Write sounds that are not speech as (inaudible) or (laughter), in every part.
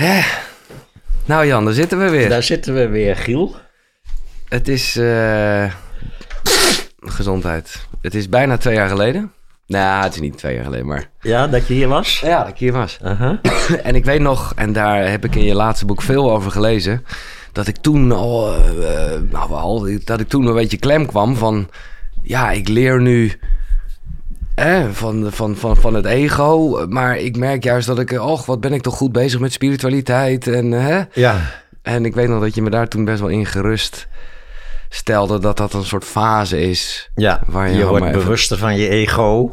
Hè? Nou Jan, daar zitten we weer. Daar zitten we weer, Giel. Het is... eh, gezondheid. Het is bijna twee jaar geleden. Nou, het is niet twee jaar geleden, maar... Ja, dat je hier was? Ja, dat ik hier was. (clears throat) En ik weet nog, en daar heb ik in je laatste boek veel over gelezen... dat ik toen al... eh, eh, nou, al dat ik toen een beetje klem kwam van... Ja, ik leer nu... hè, van, van, van, van het ego. Maar ik merk juist dat ik... Och, wat ben ik toch goed bezig met spiritualiteit. En, hè? Ja. en ik weet nog dat je me daar toen best wel in gerust stelde... dat dat een soort fase is. Ja, Waar je je, wordt even- bewuster van je ego.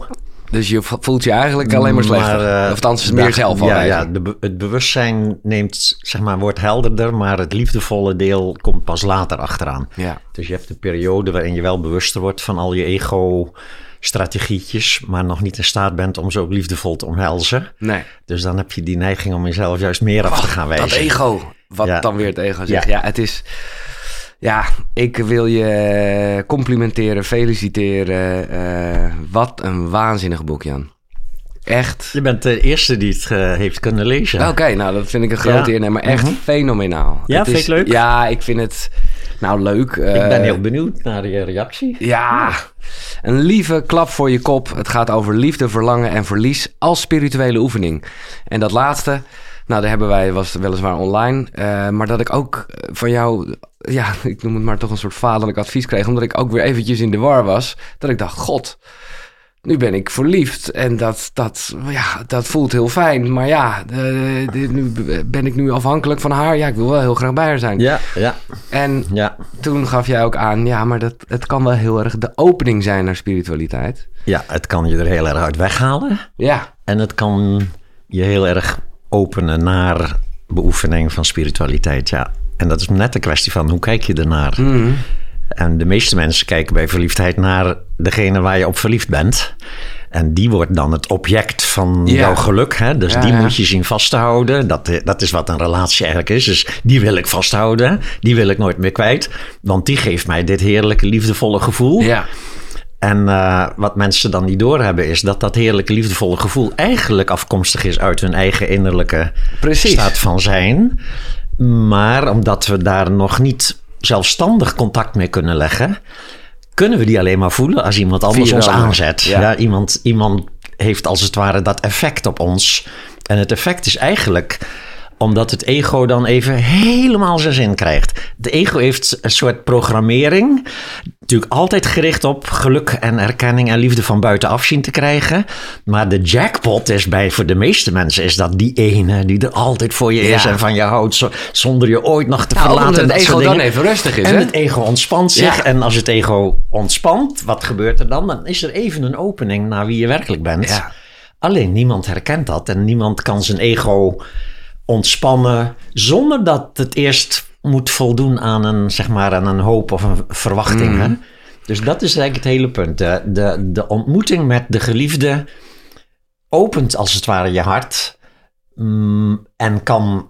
Dus je voelt je eigenlijk alleen maar slechter. eh, of althans, meer daar- zelf al. Ja, ja de, het bewustzijn neemt, zeg maar, wordt helderder, maar het liefdevolle deel komt pas later achteraan. ja. Dus je hebt een periode waarin je wel bewuster wordt van al je ego-strategietjes, maar nog niet in staat bent om ze ook liefdevol te omhelzen. Nee. Dus dan heb je die neiging om jezelf juist meer af te gaan wijzen. Dat ego. Wat Ja. dan weer het ego zegt. Ja. Ja. het is... Ja, ik wil je complimenteren, feliciteren. eh, wat een waanzinnig boek, Jan. Echt. Je bent de eerste die het eh, heeft kunnen lezen. Oké, nou, dat vind ik een grote Ja. eer. Nee, maar echt Mhm. fenomenaal. Ja, Het vind is- het leuk? Ja, ik vind het... Nou, leuk. Ik ben eh, heel benieuwd naar je reactie. Ja, een lieve klap voor je kop. Het gaat over liefde, verlangen en verlies als spirituele oefening. En dat laatste, nou, daar hebben wij, was weliswaar online. eh, maar dat ik ook eh, van jou, ja, (laughs) ik noem het maar toch een soort vaderlijk advies kreeg. Omdat ik ook weer eventjes in de war was. Dat ik dacht, god, nu ben ik verliefd. En dat, dat, ja, dat voelt heel fijn. Maar ja, dit- nu ben ik nu afhankelijk van haar. Ja, ik wil wel heel graag bij haar zijn. Ja, ja, En ja. toen gaf jij ook aan, ja, maar dat, het kan wel heel erg de opening zijn naar spiritualiteit. Ja, het kan je er heel erg uit weghalen. Ja, En het kan je heel erg openen naar beoefening van spiritualiteit. Ja. En dat is net een kwestie van hoe kijk je ernaar. Mhm. En de meeste mensen kijken bij verliefdheid naar degene waar je op verliefd bent. En die wordt dan het object van Ja. jouw geluk. Hè? Dus Ja, die ja. moet je zien vasthouden. Dat, eh, dat is wat een relatie eigenlijk is. Dus die wil ik vasthouden. Die wil ik nooit meer kwijt. Want die geeft mij dit heerlijke, liefdevolle gevoel. ja, En eh, wat mensen dan niet doorhebben is dat dat heerlijke liefdevolle gevoel eigenlijk afkomstig is uit hun eigen innerlijke Precies. staat van zijn. Maar omdat we daar nog niet zelfstandig contact mee kunnen leggen, kunnen we die alleen maar voelen als iemand anders ons aanzet. Ja. Ja. iemand, iemand heeft als het ware dat effect op ons. En het effect is eigenlijk omdat het ego dan even helemaal zijn zin krijgt. De ego heeft een soort programmering. Natuurlijk altijd gericht op geluk en erkenning en liefde van buitenaf zien te krijgen. Maar de jackpot is bij voor de meeste mensen is dat die ene die er altijd voor je is Ja. en van je houdt zo- zonder je ooit nog te Nou, verlaten. omdat en het dat ego dan even rustig is, En hè? het ego ontspant zich. Ja. En als het ego ontspant, wat gebeurt er dan? Dan is er even een opening naar wie je werkelijk bent. Ja. Alleen niemand herkent dat en niemand kan zijn ego ontspannen zonder dat het eerst moet voldoen aan een, zeg maar, aan een hoop of een verwachting. Mm. Hè? Dus dat is eigenlijk het hele punt. De, de, de ontmoeting met de geliefde opent als het ware je hart mm, en kan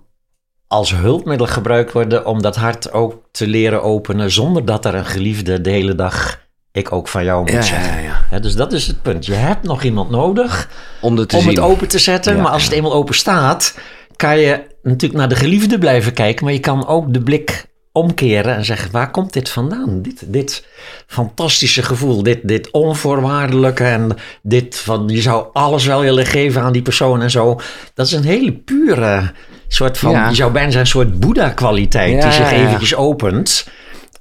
als hulpmiddel gebruikt worden om dat hart ook te leren openen zonder dat er een geliefde de hele dag ik ook van jou moet Ja, zeggen. ja, ja. Ja, dus dat is het punt. Je hebt nog iemand nodig om het om open te zetten. Maar als het eenmaal open staat, kan je natuurlijk naar de geliefde blijven kijken. Maar je kan ook de blik omkeren en zeggen: waar komt dit vandaan? Dit, dit fantastische gevoel, dit, dit onvoorwaardelijke en dit van je zou alles wel willen geven aan die persoon en zo. Dat is een hele pure soort van, Ja. je zou bijna zeggen, een soort Boeddha-kwaliteit Ja, die zich ja, eventjes opent.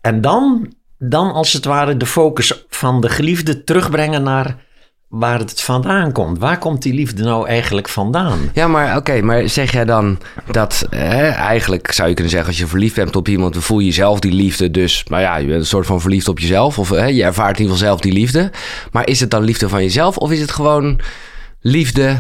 En dan, dan als het ware de focus van de geliefde terugbrengen naar waar het vandaan komt. Waar komt die liefde nou eigenlijk vandaan? Ja, maar oké, maar zeg jij dan dat hè, eigenlijk zou je kunnen zeggen als je verliefd bent op iemand, dan voel je zelf die liefde. Dus, maar ja, je bent een soort van verliefd op jezelf. Of hè, je ervaart in ieder geval zelf die liefde. Maar is het dan liefde van jezelf of is het gewoon liefde,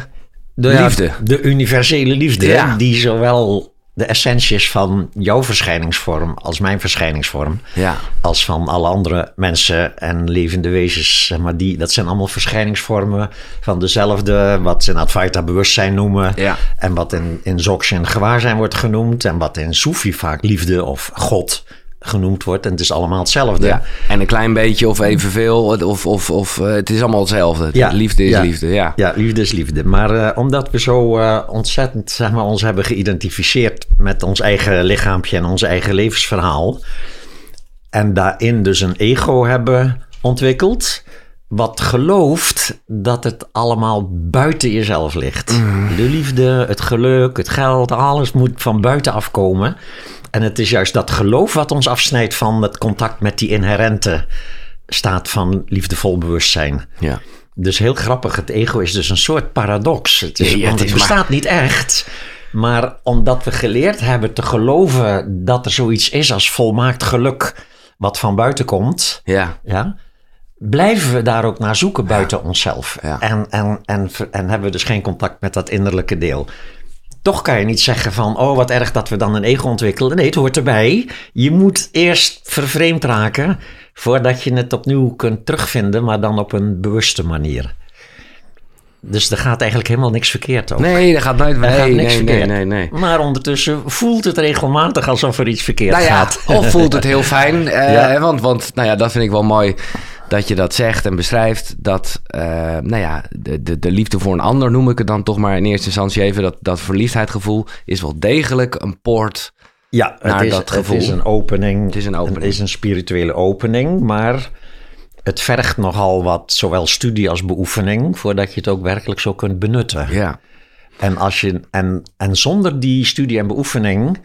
De liefde? De universele liefde, Ja. die zowel de essentie is van jouw verschijningsvorm als mijn verschijningsvorm. Ja. Als van alle andere mensen en levende wezens. Zeg maar die, dat zijn allemaal verschijningsvormen van dezelfde, wat ze in Advaita bewustzijn noemen. Ja. En wat in, in Dzogchen gewaarzijn wordt genoemd. En wat in Soefi vaak liefde of God genoemd wordt. En het is allemaal hetzelfde. Ja. En een klein beetje of evenveel, of, of, of eh, het is allemaal hetzelfde. Ja. Liefde is Ja. liefde, ja. Ja, liefde is liefde. Maar eh, omdat we zo eh, ontzettend zeg maar, ons hebben geïdentificeerd met ons eigen lichaampje en ons eigen levensverhaal. En daarin dus een ego hebben ontwikkeld. Wat gelooft dat het allemaal buiten jezelf ligt. De liefde, het geluk, het geld, alles moet van buiten afkomen. En het is juist dat geloof wat ons afsnijdt van het contact met die inherente staat van liefdevol bewustzijn. ja. Dus heel grappig, het ego is dus een soort paradox. Het, is, Ja, want het bestaat niet echt. Maar omdat we geleerd hebben te geloven dat er zoiets is als volmaakt geluk wat van buiten komt, Ja. ja, blijven we daar ook naar zoeken buiten onszelf. Ja. En, en, en, en hebben we dus geen contact met dat innerlijke deel. Toch kan je niet zeggen van, oh wat erg dat we dan een ego ontwikkelen. Nee, het hoort erbij. Je moet eerst vervreemd raken voordat je het opnieuw kunt terugvinden, maar dan op een bewuste manier. Dus er gaat eigenlijk helemaal niks verkeerd over. Nee, dat gaat nooit Er nee, gaat niks nee, nee, verkeerd. nee, nee. Maar ondertussen voelt het regelmatig alsof er iets verkeerd Nou ja, gaat. of voelt het (laughs) heel fijn. eh, Ja. want, want nou ja, dat vind ik wel mooi dat je dat zegt en beschrijft. Dat, eh, nou ja, de, de, de liefde voor een ander noem ik het dan toch maar in eerste instantie even. Dat, dat verliefdheidgevoel is wel degelijk een poort. Ja, naar het is, dat het gevoel. is een opening. Het is een opening. Het is een spirituele opening, maar het vergt nogal wat, zowel studie als beoefening, voordat je het ook werkelijk zo kunt benutten. Ja, En, als je, en, en zonder die studie en beoefening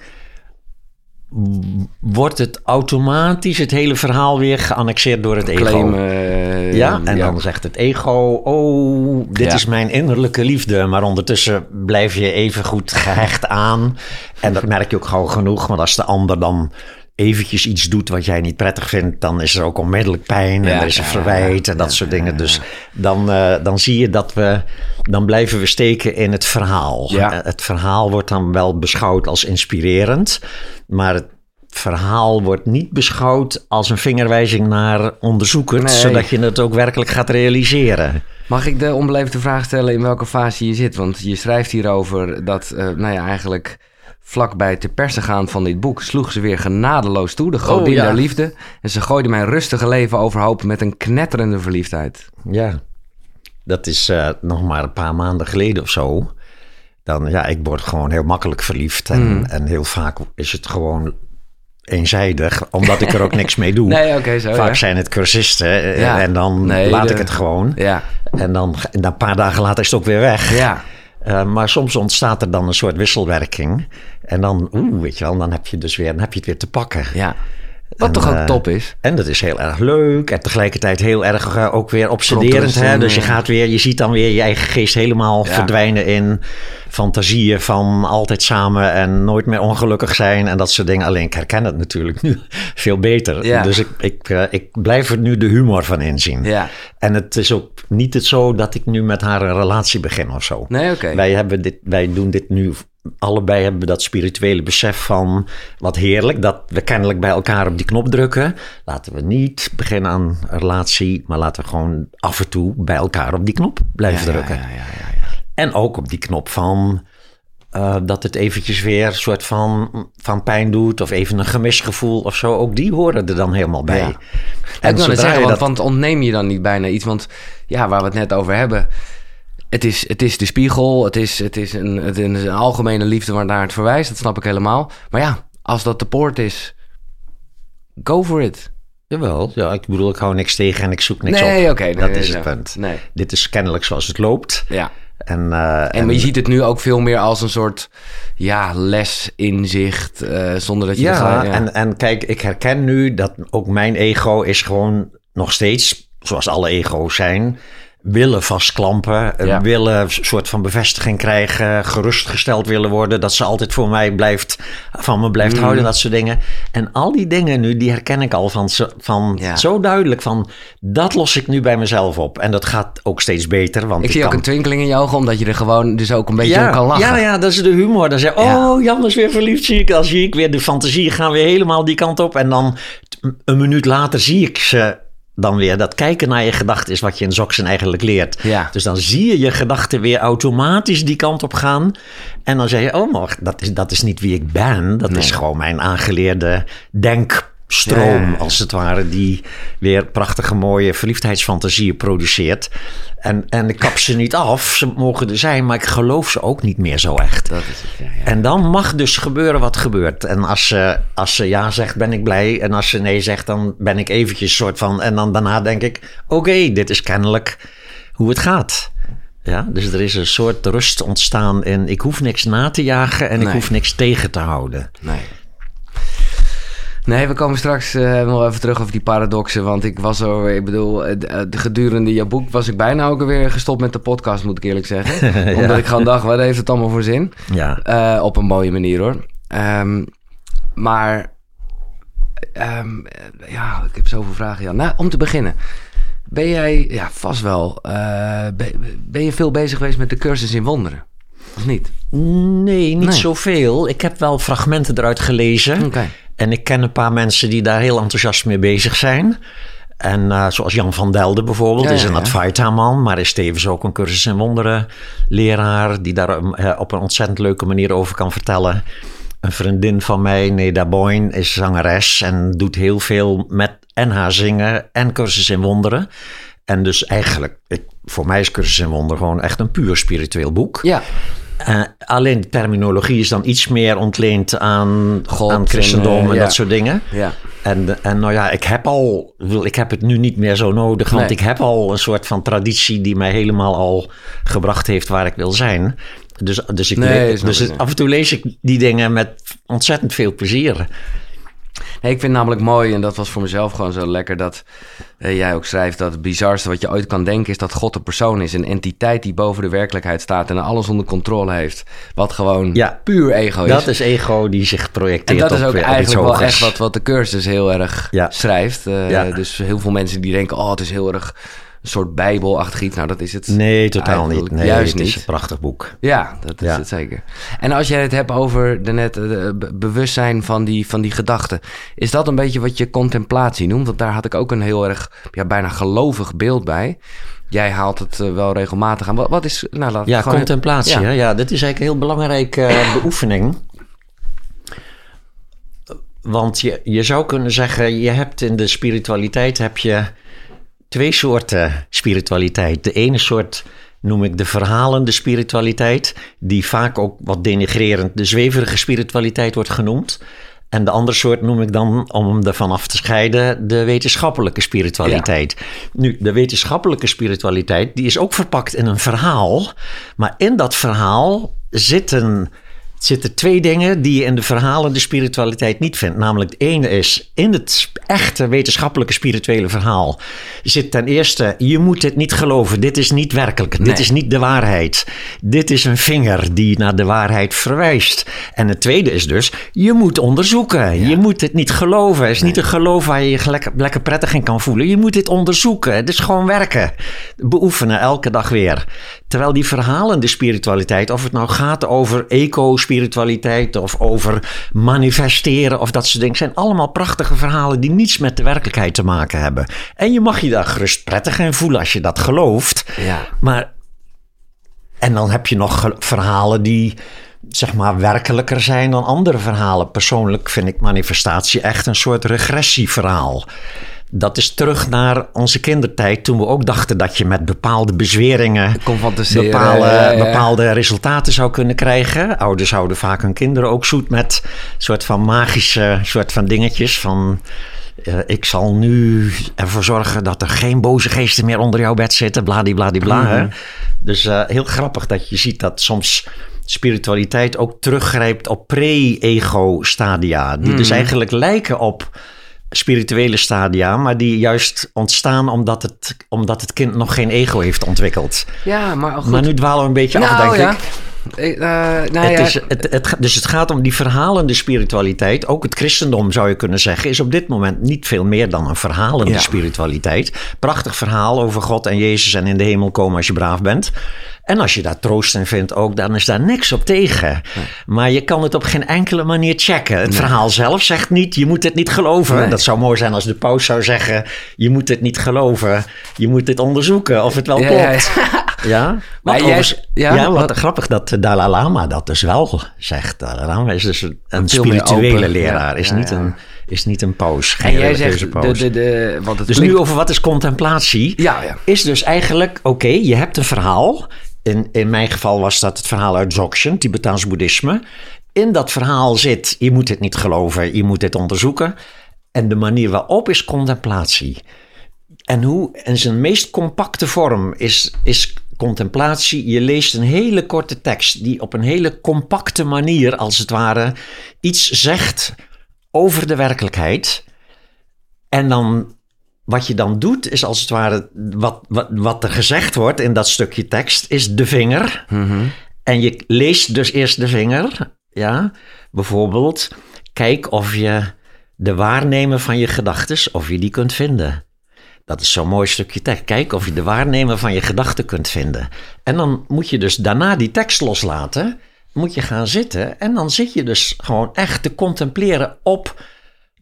wordt het automatisch het hele verhaal weer geannexeerd door het ego. claim. eh, Ja, en dan zegt het ego, oh, dit Ja. is mijn innerlijke liefde. Maar ondertussen blijf je even goed gehecht aan. En dat merk je ook gauw genoeg. Want als de ander dan eventjes iets doet wat jij niet prettig vindt... dan is er ook onmiddellijk pijn en Ja, er is een verwijt en dat soort dingen. Dus dan, eh, dan zie je dat we... dan blijven we steken in het verhaal. Eh, Het verhaal wordt dan wel beschouwd als inspirerend... maar het verhaal wordt niet beschouwd als een vingerwijzing naar onderzoek het, Nee. zodat je het ook werkelijk gaat realiseren. Mag ik de onbeleefde vraag stellen in welke fase je zit? Want je schrijft hierover dat, eh, nou ja, eigenlijk vlak bij het te persen gaan van dit boek... sloeg ze weer genadeloos toe, de godin Oh, ja. der liefde. En ze gooide mijn rustige leven overhoop met een knetterende verliefdheid. Ja, dat is eh, nog maar een paar maanden geleden of zo. Dan, ja, ik word gewoon heel makkelijk verliefd. En, Hmm. en heel vaak is het gewoon eenzijdig, omdat ik er ook niks mee doe. (laughs) Nee, zo, Vaak ja. zijn het cursisten eh, Ja. en dan Nee, laat de- ik het gewoon. Ja, En dan en een paar dagen later is het ook weer weg. ja. Eh, maar soms ontstaat er dan een soort wisselwerking. En dan, oeh, weet je wel, dan heb je, dus weer, dan heb je het weer te pakken. ja. Wat En, toch ook eh, top is. En dat is heel erg leuk en tegelijkertijd heel erg eh, ook weer obsederend. Hè? Dus je ja. gaat weer, je ziet dan weer je eigen geest helemaal Ja. verdwijnen in fantasieën van altijd samen en nooit meer ongelukkig zijn en dat soort dingen. Alleen ik herken het natuurlijk nu (laughs) veel beter. Ja. Dus ik, ik, eh, ik blijf er nu de humor van inzien. Ja. En het is ook niet het zo dat ik nu met haar een relatie begin of zo. Nee, oké. Wij, hebben dit, wij doen dit nu, allebei hebben we dat spirituele besef van wat heerlijk, dat we kennelijk bij elkaar op die knop drukken. Laten we niet beginnen aan een relatie, maar laten we gewoon af en toe bij elkaar op die knop blijven Ja, drukken. Ja, ja, ja, ja. En ook op die knop van eh, dat het eventjes weer een soort van, van pijn doet of even een gemisgevoel of zo. Ook die horen er dan helemaal bij. Ja. En ik wil zeggen, want, dat- want ontneem je dan niet bijna iets? Want ja, waar we het net over hebben... Het is, het is de spiegel, het is, het, is een, het is een algemene liefde waar naar het verwijst. Dat snap ik helemaal. Maar ja, als dat de poort is, go for it. Jawel, ja, ik bedoel, ik hou niks tegen en ik zoek niks nee, op. oké. nee, dat nee, is het punt. Dit is kennelijk zoals het loopt. ja. En, eh, En, maar je ziet het nu ook veel meer als een soort ja, les, inzicht, eh, zonder dat je... ja, ja. En, en kijk, ik herken nu dat ook mijn ego is gewoon nog steeds, zoals alle ego's zijn, willen vastklampen, eh, Ja. willen een soort van bevestiging krijgen, gerustgesteld willen worden, dat ze altijd voor mij blijft, van me blijft Mm. houden, dat soort dingen. En al die dingen nu, die herken ik al van, zo- van Ja. zo duidelijk van, dat los ik nu bij mezelf op. En dat gaat ook steeds beter, want ik zie ook een twinkeling in je ogen, omdat je er gewoon dus ook een beetje om kan lachen. ja, ja, dat is de humor. Dan zeg Ja. oh, Jan is weer verliefd, zie ik. Dan zie ik weer de fantasie gaan weer helemaal die kant op. En dan een minuut later zie ik ze dan weer. Dat kijken naar je gedachten is wat je in Zoxen eigenlijk leert. Ja. Dus dan zie je je gedachten weer automatisch die kant op gaan. En dan zeg je, oh, maar dat is, dat is niet wie ik ben. Dat is gewoon mijn aangeleerde stroom, Ja. als het ware, die weer prachtige mooie verliefdheidsfantasieën produceert. En, en ik kap ze niet af, ze mogen er zijn, maar ik geloof ze ook niet meer zo echt. Dat is het, ja, ja. En dan mag dus gebeuren wat gebeurt. En als ze, als ze ja zegt, ben ik blij. En als ze nee zegt, dan ben ik eventjes soort van... En dan daarna denk ik, oké, dit is kennelijk hoe het gaat. Ja, dus er is een soort rust ontstaan in... ik hoef niks na te jagen en ik hoef niks tegen te houden. Nee. Nee, we komen straks nog even terug over die paradoxen. Want ik was er, ik bedoel, eh, eh, de gedurende je boek was ik bijna ook alweer gestopt met de podcast, moet ik eerlijk zeggen. (laughs) Omdat ik gewoon dacht, wat heeft het allemaal voor zin? Ja, op een mooie manier hoor. Ehm, maar, ehm, eh, ja, ik heb zoveel vragen. Ja. Nou, om te beginnen. Ben jij, ja, vast wel, ben, ben je veel bezig geweest met de cursus in wonderen? Of niet? nee, niet Nee. zoveel. Ik heb wel fragmenten eruit gelezen. En ik ken een paar mensen die daar heel enthousiast mee bezig zijn. En eh, zoals Jan van Delden bijvoorbeeld, Ja, is een ja. Advaita-man, maar is tevens ook een cursus in wonderen leraar, die daar eh, op een ontzettend leuke manier over kan vertellen. Een vriendin van mij, Neda Boyne, is zangeres en doet heel veel met en haar zingen en cursus in wonderen. En dus eigenlijk, ik, voor mij is cursus in wonderen gewoon echt een puur spiritueel boek. Ja, Eh, alleen de terminologie is dan iets meer ontleend aan, God aan en, christendom en, eh, ja. dat soort dingen. ja. En, en nou ja, ik heb al, wil- ik heb het nu niet meer zo nodig, want Nee. ik heb al een soort van traditie die mij helemaal al gebracht heeft waar ik wil zijn. Dus, dus, ik Nee, dus af en toe lees ik die dingen met ontzettend veel plezier. Nee, ik vind het namelijk mooi, en dat was voor mezelf gewoon zo lekker, dat eh, jij ook schrijft dat het bizarste wat je ooit kan denken is dat God een persoon is. Een entiteit die boven de werkelijkheid staat en alles onder controle heeft. Wat gewoon Ja. puur ego is. Dat is ego die zich en projecteert dat is ook op iets eigenlijk wel echt wat, wat de cursus heel erg Ja. schrijft. Eh, Ja. Dus heel veel mensen die denken, oh, het is heel erg een soort bijbelachtig iets. Nou, dat is het Nee, totaal niet. Nee, juist het is niet. een prachtig boek. Ja, dat is Ja. het zeker. En als jij het hebt over de net, eh, be- bewustzijn van die, van die gedachten, is dat een beetje wat je contemplatie noemt? Want daar had ik ook een heel erg, ja, bijna gelovig beeld bij. Jij haalt het eh, wel regelmatig aan. Wat, wat is, nou, laat Ja, contemplatie. Ja. Ja. ja, dat is eigenlijk een heel belangrijke eh, (coughs) beoefening. Want je, je zou kunnen zeggen, je hebt in de spiritualiteit heb je twee soorten spiritualiteit. De ene soort noem ik de verhalende spiritualiteit, die vaak ook wat denigrerend de zweverige spiritualiteit wordt genoemd. En de andere soort noem ik dan, om hem ervan af te scheiden, de wetenschappelijke spiritualiteit. Nu, de wetenschappelijke spiritualiteit, die is ook verpakt in een verhaal. Maar in dat verhaal zitten, zitten twee dingen die je in de verhalende spiritualiteit niet vindt. Namelijk, het ene is, in het echte wetenschappelijke spirituele verhaal zit ten eerste, je moet dit niet geloven. Dit is niet werkelijk. Nee. Dit is niet de waarheid. Dit is een vinger die naar de waarheid verwijst. En het tweede is dus, je moet onderzoeken. Je moet het niet geloven. Het is niet een geloof waar je je lekker, lekker prettig in kan voelen. Je moet dit onderzoeken. Het is gewoon werken. Beoefenen elke dag weer. Terwijl die verhalende spiritualiteit, of het nou gaat over eco-spiritualiteit of over manifesteren of dat soort dingen, zijn allemaal prachtige verhalen die niets met de werkelijkheid te maken hebben. En je mag je daar gerust prettig in voelen als je dat gelooft. Ja. Maar, en dan heb je nog verhalen die, zeg maar, werkelijker zijn dan andere verhalen. Persoonlijk vind ik manifestatie echt een soort regressieverhaal. Dat is terug naar onze kindertijd, toen we ook dachten dat je met bepaalde bezweringen bepaalde, ja, ja. bepaalde resultaten zou kunnen krijgen. Ouders houden vaak hun kinderen ook zoet met soort van magische soort van dingetjes van... eh, ik zal nu ervoor zorgen dat er geen boze geesten meer onder jouw bed zitten, bladibladibla. hè. Dus eh, heel grappig dat je ziet dat soms spiritualiteit ook teruggrijpt op pre-ego stadia. Die dus eigenlijk lijken op spirituele stadia, maar die juist ontstaan omdat het, omdat het kind nog geen ego heeft ontwikkeld. Ja, maar goed. Maar nu dwalen we een beetje af, nou, denk ja. ik. Ik, eh, nou Het ja, is, het, het, dus het gaat om die verhalende spiritualiteit. Ook het christendom, zou je kunnen zeggen, is op dit moment niet veel meer dan een verhalende Ja. spiritualiteit. Prachtig verhaal over God en Jezus en in de hemel komen als je braaf bent. En als je daar troost in vindt ook, dan is daar niks op tegen. Maar je kan het op geen enkele manier checken. Het verhaal zelf zegt niet, je moet het niet geloven. Nee. Dat zou mooi zijn als de paus zou zeggen, je moet het niet geloven. Je moet het onderzoeken of het wel Ja, klopt. ja, ja. (laughs) Ja, Maar wat jij- ja, ja, wat, wat- grappig dat de Dalai Lama dat dus wel zegt. Dalai Lama is dus een, spirituele open, leraar, is, niet. Een, is niet een paus. Geen En jij zegt, de, de, de, want het dus klinkt- nu over wat is contemplatie? Ja, ja. Is dus eigenlijk, oké, je hebt een verhaal. In, in mijn geval was dat het verhaal uit Dzogchen, Tibetaans boeddhisme. In dat verhaal zit, je moet dit niet geloven, je moet dit onderzoeken. En de manier waarop is contemplatie. En hoe, in zijn meest compacte vorm is, is contemplatie. Je leest een hele korte tekst die op een hele compacte manier, als het ware, iets zegt over de werkelijkheid. En dan, wat je dan doet, is als het ware, wat, wat, wat er gezegd wordt in dat stukje tekst, is de vinger. Mhm. En je leest dus eerst de vinger. Ja, bijvoorbeeld, kijk of je de waarnemer van je gedachten, of je die kunt vinden. Dat is zo'n mooi stukje tekst. Kijk of je de waarnemer van je gedachten kunt vinden. En dan moet je dus daarna die tekst loslaten. Moet je gaan zitten. En dan zit je dus gewoon echt te contempleren op.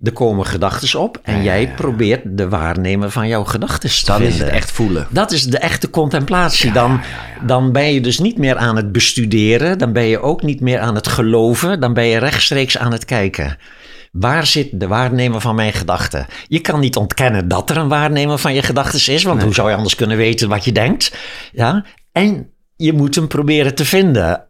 Er komen gedachten op. En Ja, jij ja, probeert de waarnemer van jouw gedachten te Dan vinden. is het echt voelen. Dat is de echte contemplatie. Dan, dan ben je dus niet meer aan het bestuderen. Dan ben je ook niet meer aan het geloven. Dan ben je rechtstreeks aan het kijken. Waar zit de waarnemer van mijn gedachten? Je kan niet ontkennen dat er een waarnemer van je gedachten is. Want hoe zou je anders kunnen weten wat je denkt? Ja? En je moet hem proberen te vinden.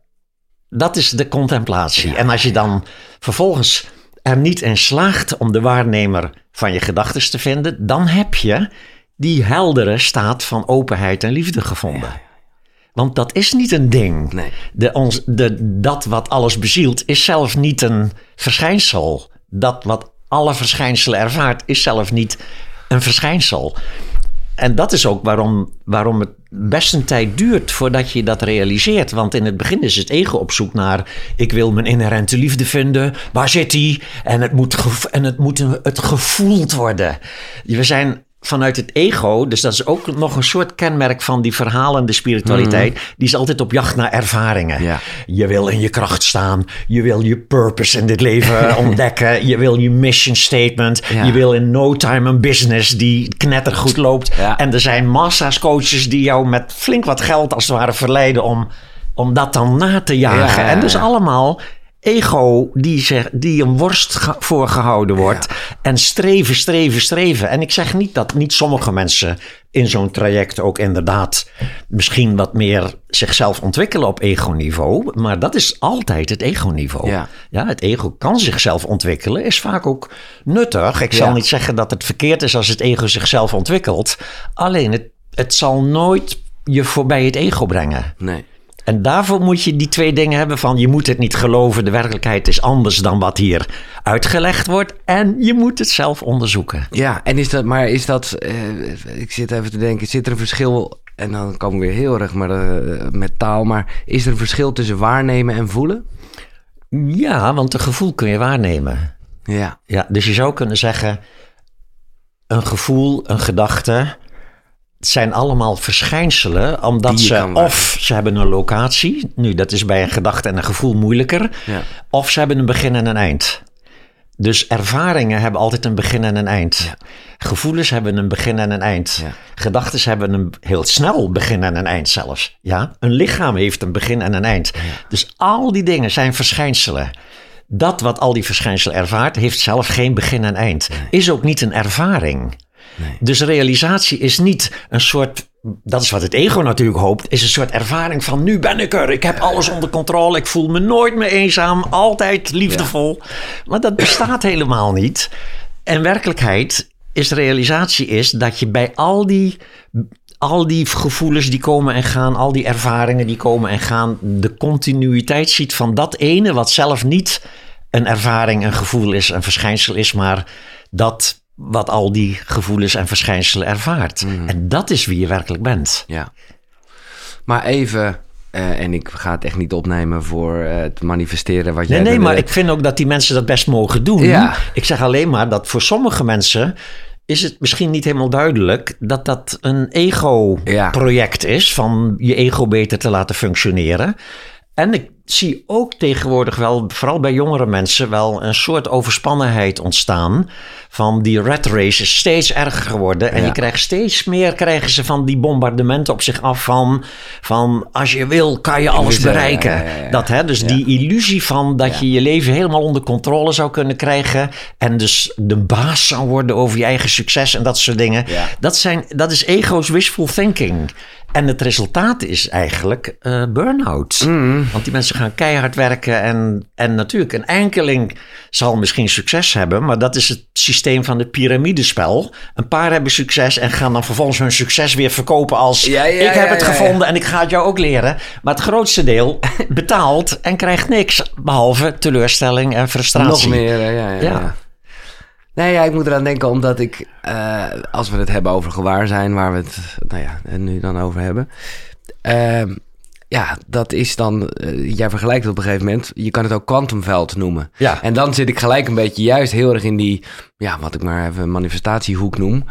Dat is de contemplatie. En als je dan vervolgens er niet in slaagt om de waarnemer van je gedachten te vinden, dan heb je die heldere staat van openheid en liefde gevonden. Want dat is niet een ding. Nee. De, ons, de, dat wat alles bezielt is zelf niet een verschijnsel. Dat wat alle verschijnselen ervaart is zelf niet een verschijnsel. En dat is ook waarom, waarom het best een tijd duurt voordat je dat realiseert. Want in het begin is het ego op zoek naar... ik wil mijn inherente liefde vinden. Waar zit die? En het moet, en het, moet het gevoeld worden. We zijn vanuit het ego... dus dat is ook nog een soort kenmerk van die verhalende spiritualiteit... die is altijd op jacht naar ervaringen. Ja. Je wil in je kracht staan. Je wil je purpose in dit leven (laughs) ontdekken. Je wil je mission statement. Ja. Je wil in no time een business die knettergoed loopt. Ja. En er zijn massa's coaches die jou met flink wat geld als het ware verleiden om, om dat dan na te jagen. Ja, ja, En dus allemaal ego die, die een worst ge- voorgehouden wordt. En streven, streven, streven. En ik zeg niet dat niet sommige mensen in zo'n traject ook inderdaad misschien wat meer zichzelf ontwikkelen op ego-niveau. Maar dat is altijd het ego-niveau. Ja. Ja, het ego kan zichzelf ontwikkelen, is vaak ook nuttig. Ik zal niet zeggen dat het verkeerd is als het ego zichzelf ontwikkelt. Alleen het, het zal nooit je voorbij het ego brengen. Nee. En daarvoor moet je die twee dingen hebben van je moet het niet geloven, de werkelijkheid is anders dan wat hier uitgelegd wordt. En je moet het zelf onderzoeken. Ja, en is dat, maar is dat, eh, ik zit even te denken, zit er een verschil, en dan komen we weer heel erg maar, eh, met taal, maar is er een verschil tussen waarnemen en voelen? Ja, want een gevoel kun je waarnemen. Ja, Ja, dus je zou kunnen zeggen, een gevoel, een gedachte, het zijn allemaal verschijnselen, omdat ze of ze hebben een locatie, nu dat is bij een gedachte en een gevoel moeilijker, ja, of ze hebben een begin en een eind. Dus ervaringen hebben altijd een begin en een eind. Gevoelens hebben een begin en een eind. Ja. Gedachten hebben een heel snel begin en een eind zelfs. Ja? Een lichaam heeft een begin en een eind. Dus al die dingen zijn verschijnselen. Dat wat al die verschijnselen ervaart, heeft zelf geen begin en eind. Is ook niet een ervaring. Dus realisatie is niet een soort, dat is wat het ego natuurlijk hoopt, is een soort ervaring van nu ben ik er, ik heb alles onder controle, ik voel me nooit meer eenzaam, altijd liefdevol. Maar dat bestaat helemaal niet. En werkelijkheid is realisatie is dat je bij al die, al die gevoelens die komen en gaan, al die ervaringen die komen en gaan, de continuïteit ziet van dat ene wat zelf niet een ervaring, een gevoel is, een verschijnsel is, maar dat wat al die gevoelens en verschijnselen ervaart. En dat is wie je werkelijk bent. ja. Maar even, eh, en ik ga het echt niet opnemen voor eh, het manifesteren wat jij... Nee, nee, de- maar ik vind ook dat die mensen dat best mogen doen. Ja. Ik zeg alleen maar dat voor sommige mensen is het misschien niet helemaal duidelijk dat dat een ego-project is van je ego beter te laten functioneren. En ik zie ook tegenwoordig wel, vooral bij jongere mensen, wel een soort overspannenheid ontstaan. Van die rat race is steeds erger geworden. En Ja. je krijgt steeds meer krijgen ze van die bombardementen op zich af van, van als je wil, kan je alles eh, bereiken. ja, ja, ja. Dat, hè, dus die illusie van dat je je leven helemaal onder controle zou kunnen krijgen. En dus de baas zou worden over je eigen succes en dat soort dingen. Dat, zijn, dat is ego's wishful thinking. En het resultaat is eigenlijk eh burn-out. Mm. Want die mensen gaan keihard werken. En, en natuurlijk, een enkeling zal misschien succes hebben. Maar dat is het systeem van het piramidespel. Een paar hebben succes en gaan dan vervolgens hun succes weer verkopen als... Ja, ja, ik heb ja, het gevonden en ik ga het jou ook leren. Maar het grootste deel (laughs) betaalt en krijgt niks. Behalve teleurstelling en frustratie. Nog meer, ja, ja. Nee, ja, ik moet eraan denken omdat ik, eh, als we het hebben over gewaarzijn, waar we het nou ja, nu dan over hebben. ehm, ja, dat is dan, eh, jij vergelijkt het op een gegeven moment, je kan het ook kwantumveld noemen. Ja. En dan zit ik gelijk een beetje juist heel erg in die, ja, wat ik maar even manifestatiehoek noem.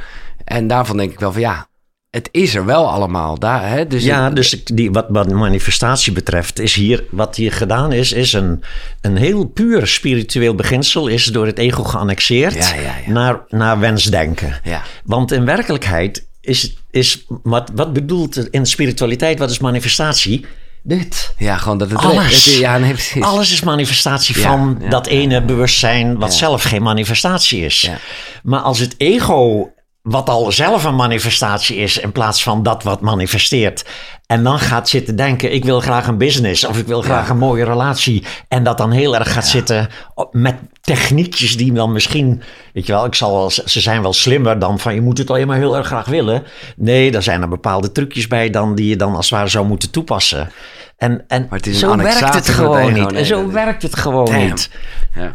En daarvan denk ik wel van ja, het is er wel allemaal. Daar, hè? Dus ja, het- dus die, wat, wat manifestatie betreft, is hier wat hier gedaan is, is een, een heel puur spiritueel beginsel, is door het ego geannexeerd Ja, ja, ja. Naar, naar wensdenken. Ja. Want in werkelijkheid is, is wat, wat bedoelt in spiritualiteit, wat is manifestatie? Dit. ja, gewoon dat het... Alles. het- ja, nee, precies. Alles is manifestatie Ja, van ja, dat ene bewustzijn wat zelf geen manifestatie is. Ja. Maar als het ego, wat al zelf een manifestatie is, in plaats van dat wat manifesteert. En dan gaat zitten denken: ik wil graag een business of ik wil graag Ja. een mooie relatie. En dat dan heel erg gaat zitten met techniekjes die dan misschien, weet je wel, ik zal wel, ze zijn wel slimmer dan van je moet het alleen maar heel erg graag willen. Nee, daar zijn er bepaalde trucjes bij dan die je dan als het ware zou moeten toepassen. En, en Maar het is een zo werkt het gewoon niet. En zo werkt het gewoon niet. Ja.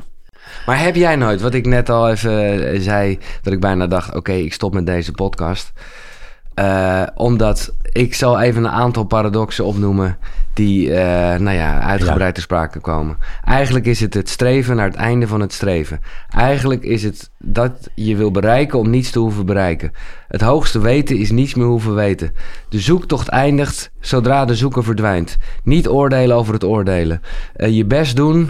Maar heb jij nooit, wat ik net al even eh, zei, dat ik bijna dacht: oké, ik stop met deze podcast. Eh, omdat ik zal even een aantal paradoxen opnoemen die eh, nou ja, uitgebreid ter sprake komen. Eigenlijk is het het streven naar het einde van het streven. Eigenlijk is het dat je wil bereiken om niets te hoeven bereiken. Het hoogste weten is niets meer hoeven weten. De zoektocht eindigt zodra de zoeker verdwijnt. Niet oordelen over het oordelen. Je best doen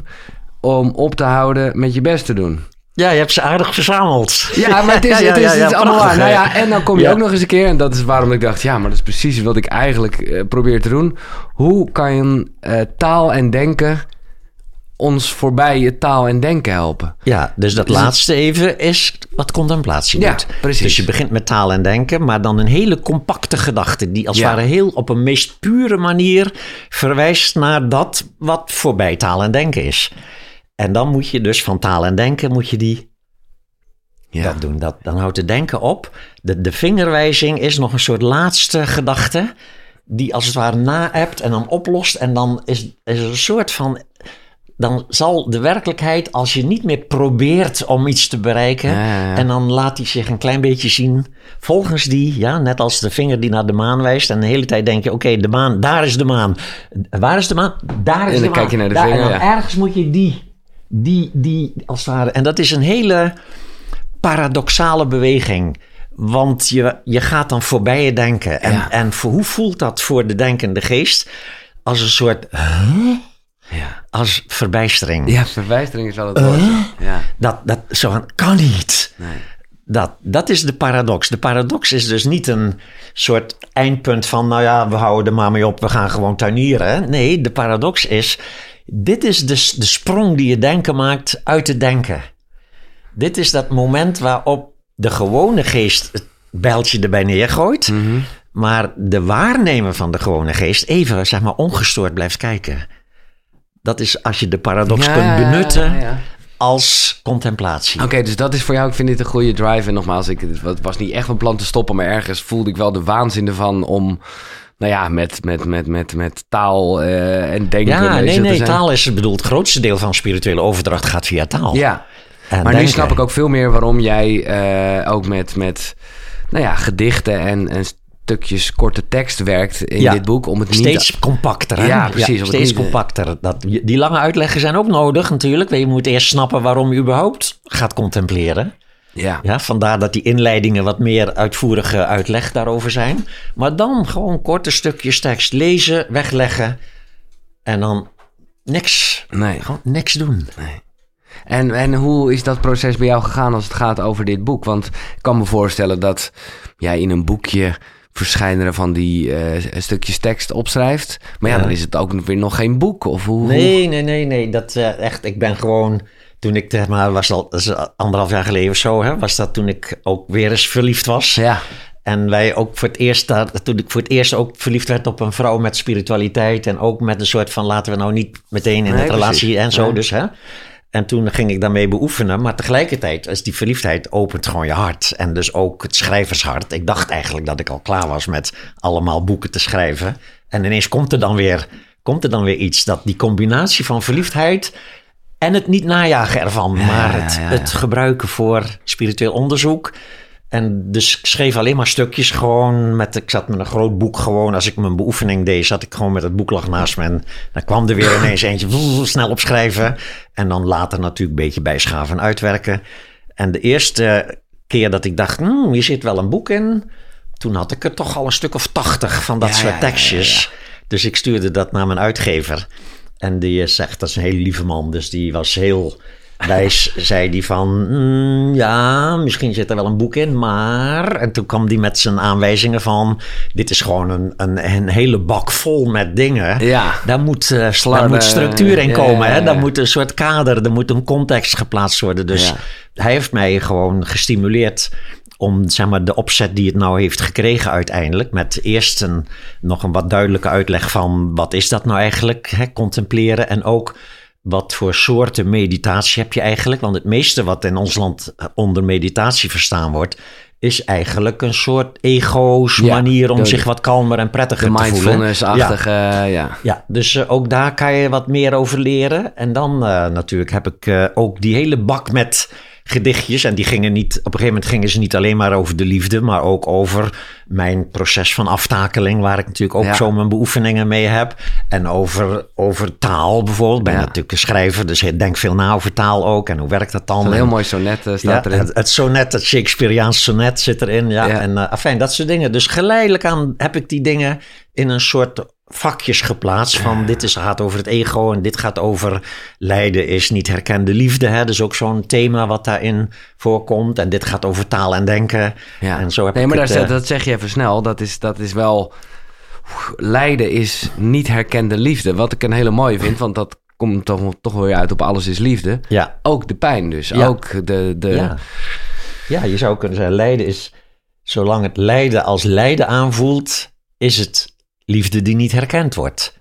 om op te houden met je best te doen. Ja, je hebt ze aardig verzameld. Ja, maar het is, (laughs) Ja, het is, ja, het ja, is allemaal waar. Nou ja, en dan kom je Ja. ook nog eens een keer, en dat is waarom ik dacht, ja, maar dat is precies wat ik eigenlijk eh, probeer te doen. Hoe kan je eh, taal en denken ons voorbij het taal en denken helpen? Ja, dus dat Dus laatste even is wat contemplatie Ja, doet. precies. Dus je begint met taal en denken, maar dan een hele compacte gedachte... die als het Ja. ware heel op een meest pure manier verwijst naar dat wat voorbij taal en denken is. En dan moet je dus van taal en denken moet je die Ja, dat doen. Dat, dan houdt het denken op. De, de vingerwijzing is nog een soort laatste gedachte... die als het ware na-appt en dan oplost. En dan is, is er een soort van... Dan zal de werkelijkheid, als je niet meer probeert om iets te bereiken... Ja, ja, ja. en dan laat hij zich een klein beetje zien... volgens die, ja, net als de vinger die naar de maan wijst... en de hele tijd denk je, oké, de maan, daar is de maan. Waar is de maan? Daar is En dan de maan. kijk je naar de Daar- vinger, En dan ja. ergens moet je die, die, die, als het ware... En dat is een hele paradoxale beweging. Want je, je gaat dan voorbij je denken. En, Ja. en voor, hoe voelt dat voor de denkende geest? Als een soort, ja. als verbijstering. ja verwijstering is wel het woord. Ja, Dat, dat zo van, kan niet. nee. Dat, dat is de paradox. De paradox is dus niet een soort eindpunt van, nou ja, we houden er maar mee op, we gaan gewoon tuinieren. Nee, de paradox is, dit is de, de sprong die je denken maakt uit het denken. Dit is dat moment waarop de gewone geest het bijltje erbij neergooit, Mhm. maar de waarnemer van de gewone geest even, zeg maar, ongestoord blijft kijken. Dat is als je de paradox Ja, kunt benutten ja, ja. als contemplatie. Oké, dus dat is voor jou, ik vind dit een goede drive. En nogmaals, ik, het was niet echt van plan te stoppen, maar ergens voelde ik wel de waanzin ervan om, nou ja, met, met, met, met, met taal eh, en denken Ja, nee, nee, zijn. taal is, ik bedoel, het grootste deel van spirituele overdracht gaat via taal. Ja, En maar nu snap ik ook veel meer waarom jij eh, ook met, met nou ja, gedichten en, en stukjes korte tekst werkt in Ja, dit boek. Om het niet Steeds compacter, hè? Ja, precies, steeds niet- compacter. Dat, die lange uitleggen zijn ook nodig natuurlijk. Je moet eerst snappen waarom je überhaupt gaat contempleren. Ja. Ja, vandaar dat die inleidingen wat meer uitvoerige uitleg daarover zijn. Maar dan gewoon korte stukjes tekst lezen, wegleggen. En dan niks. Nee. Gewoon niks doen. En, en hoe is dat proces bij jou gegaan als het gaat over dit boek? Want ik kan me voorstellen dat jij in een boekje verschijnende van die eh, stukjes tekst opschrijft. Maar ja, Ja. dan is het ook weer nog geen boek. Of hoe? Nee, nee, nee, nee. Dat eh, echt, ik ben gewoon. Toen ik, zeg maar, was al dat is anderhalf jaar geleden of zo, hè, was dat toen ik ook weer eens verliefd was. Ja, En wij ook voor het eerst, daar- toen ik voor het eerst ook verliefd werd op een vrouw met spiritualiteit. En ook met een soort van laten we nou niet meteen in Nee, een relatie precies. en zo. Nee. Dus, hè. En toen ging ik daarmee beoefenen. Maar tegelijkertijd is die verliefdheid opent gewoon je hart. En dus ook het schrijvershart. Ik dacht eigenlijk dat ik al klaar was met allemaal boeken te schrijven. En ineens komt er dan weer, komt er dan weer iets. Dat die combinatie van verliefdheid en het niet najagen ervan. Ja, maar het, ja, ja. het gebruiken voor spiritueel onderzoek. En dus ik schreef alleen maar stukjes gewoon met, ik zat met een groot boek gewoon, als ik mijn beoefening deed, zat ik gewoon met het boek lag naast me en dan kwam er weer ineens eentje, snel opschrijven en dan later natuurlijk een beetje bijschaven en uitwerken. En de eerste keer dat ik dacht, hmm, hier zit wel een boek in, toen had ik er toch al een stuk of tachtig van dat soort tekstjes. Dus ik stuurde dat naar mijn uitgever. En die zegt, dat is een hele lieve man, dus die was heel wijs, (laughs) zei die van, "Mm, ja, misschien zit er wel een boek in, maar... En toen kwam die met zijn aanwijzingen van, dit is gewoon een, een, een hele bak vol met dingen. Ja. Daar moet, eh, daar moet structuur in komen, ja, hè? daar moet een soort kader, er moet een context geplaatst worden. Dus hij heeft mij gewoon gestimuleerd om zeg maar, de opzet die het nou heeft gekregen uiteindelijk. Met eerst een, nog een wat duidelijke uitleg van wat is dat nou eigenlijk, hè, contempleren. En ook wat voor soorten meditatie heb je eigenlijk. Want het meeste wat in ons land onder meditatie verstaan wordt... is eigenlijk een soort ego's Ja, manier om de- zich wat kalmer en prettiger te voelen. mindfulness-achtige, ja. ja. Ja, dus eh, ook daar kan je wat meer over leren. En dan eh, natuurlijk heb ik eh, ook die hele bak met gedichtjes. En die gingen niet, op een gegeven moment gingen ze niet alleen maar over de liefde, maar ook over mijn proces van aftakeling, waar ik natuurlijk ook Ja. zo mijn beoefeningen mee heb. En over, over taal bijvoorbeeld. Ik ben Ja. natuurlijk een schrijver, dus ik denk veel na over taal ook. En hoe werkt dat dan? Een En- heel mooi sonnet eh, ja, staat erin. het, het sonnet, het Shakespeareaans sonnet zit erin. Ja, Ja. en uh, afijn, dat soort dingen. Dus geleidelijk aan heb ik die dingen in een soort vakjes geplaatst. Van dit is, gaat over het ego en dit gaat over lijden is niet herkende liefde. Hè? Dus ook zo'n thema wat daarin voorkomt. En dit gaat over taal en denken. Ja. En zo heb nee, maar daar, eh, dat zeg je even snel. Dat is, dat is wel... Lijden is niet herkende liefde. Wat ik een hele mooie vind, want dat komt toch, toch weer uit op alles is liefde. ja, Ook de pijn dus. Ja. Ook de... de ja. ja, je zou kunnen zeggen, lijden is... Zolang het lijden als lijden aanvoelt, is het liefde die niet herkend wordt.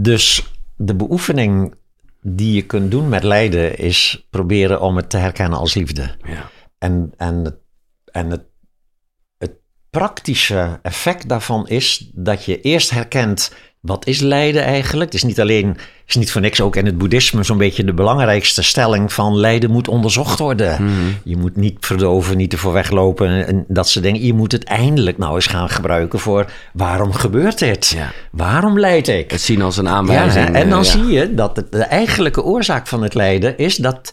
Dus de beoefening die je kunt doen met lijden is proberen om het te herkennen als liefde. ja. En, en, en het, het praktische effect daarvan is dat je eerst herkent wat is lijden eigenlijk. Het is niet alleen, is niet voor niks ook in het boeddhisme zo'n beetje de belangrijkste stelling van lijden moet onderzocht worden. Mhm. Je moet niet verdoven, niet ervoor weglopen en, dat soort dingen. Je moet het eindelijk nou eens gaan gebruiken voor waarom gebeurt dit? Ja. Waarom lijd ik? Het zien als een aanwijzing. en dan eh, ja. zie je dat het, de eigenlijke oorzaak van het lijden is dat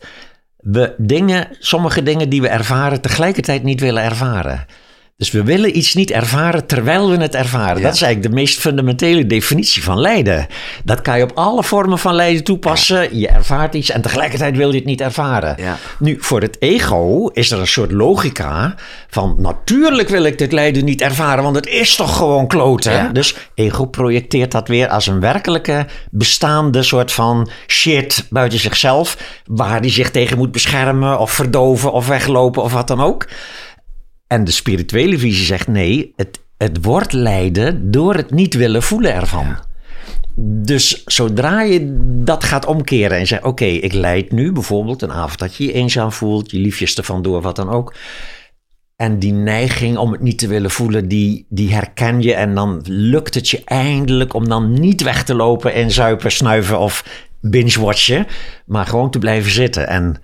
we dingen, sommige dingen die we ervaren, tegelijkertijd niet willen ervaren. Dus we willen iets niet ervaren terwijl we het ervaren. Ja. Dat is eigenlijk de meest fundamentele definitie van lijden. Dat kan je op alle vormen van lijden toepassen. Je ervaart iets en tegelijkertijd wil je het niet ervaren. Ja. Nu, voor het ego is er een soort logica van natuurlijk wil ik dit lijden niet ervaren, want het is toch gewoon kloten. Dus ego projecteert dat weer als een werkelijke bestaande soort van shit buiten zichzelf, waar hij zich tegen moet beschermen of verdoven of weglopen of wat dan ook. En de spirituele visie zegt nee, het, het wordt lijden door het niet willen voelen ervan. Dus zodra je dat gaat omkeren en zegt: Oké, ik lijd nu bijvoorbeeld een avond dat je je eenzaam voelt, je liefjes ervan door, wat dan ook. En die neiging om het niet te willen voelen, die, die herken je. En dan lukt het je eindelijk om dan niet weg te lopen en zuipen, snuiven of binge-watchen. Maar gewoon te blijven zitten. En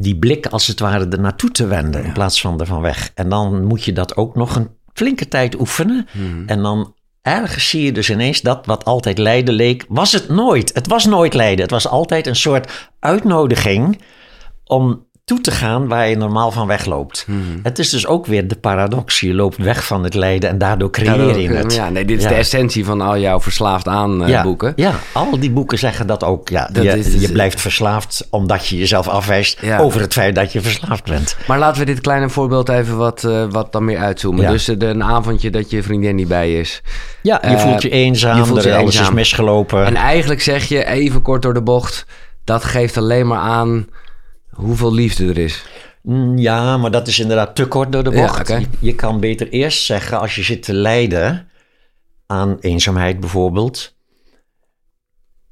die blik als het ware er naartoe te wenden in plaats van ervan weg. En dan moet je dat ook nog een flinke tijd oefenen. En dan ergens zie je dus ineens dat wat altijd lijden leek, was het nooit. Het was nooit lijden. Het was altijd een soort uitnodiging om toe te gaan waar je normaal van wegloopt. Hmm. Het is dus ook weer de paradox. Je loopt weg van het lijden en daardoor creëer je het. Ja, nee, dit is Ja. de essentie van al jouw verslaafd aan eh, ja, boeken. Ja, al die boeken zeggen dat ook. Ja, Dat je, is- je blijft verslaafd omdat je jezelf afwijst Ja. over het feit dat je verslaafd bent. Maar laten we dit kleine voorbeeld even wat, eh, wat dan meer uitzoomen. Dus eh, de, een avondje dat je vriendin niet bij is. Ja, je voelt je eenzaam, je voelt je alles is eenzaam. misgelopen. En eigenlijk zeg je even kort door de bocht... dat geeft alleen maar aan hoeveel liefde er is. Mm, Ja, maar dat is inderdaad te kort door de Ja, bocht. je, je kan beter eerst zeggen, als je zit te lijden aan eenzaamheid bijvoorbeeld,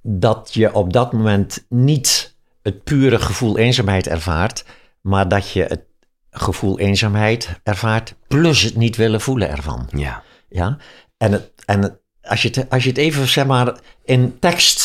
dat je op dat moment niet het pure gevoel eenzaamheid ervaart, maar dat je het gevoel eenzaamheid ervaart plus het niet willen voelen ervan. Ja. Ja? En, het, en het- als, je het, als je het even zeg maar, in tekst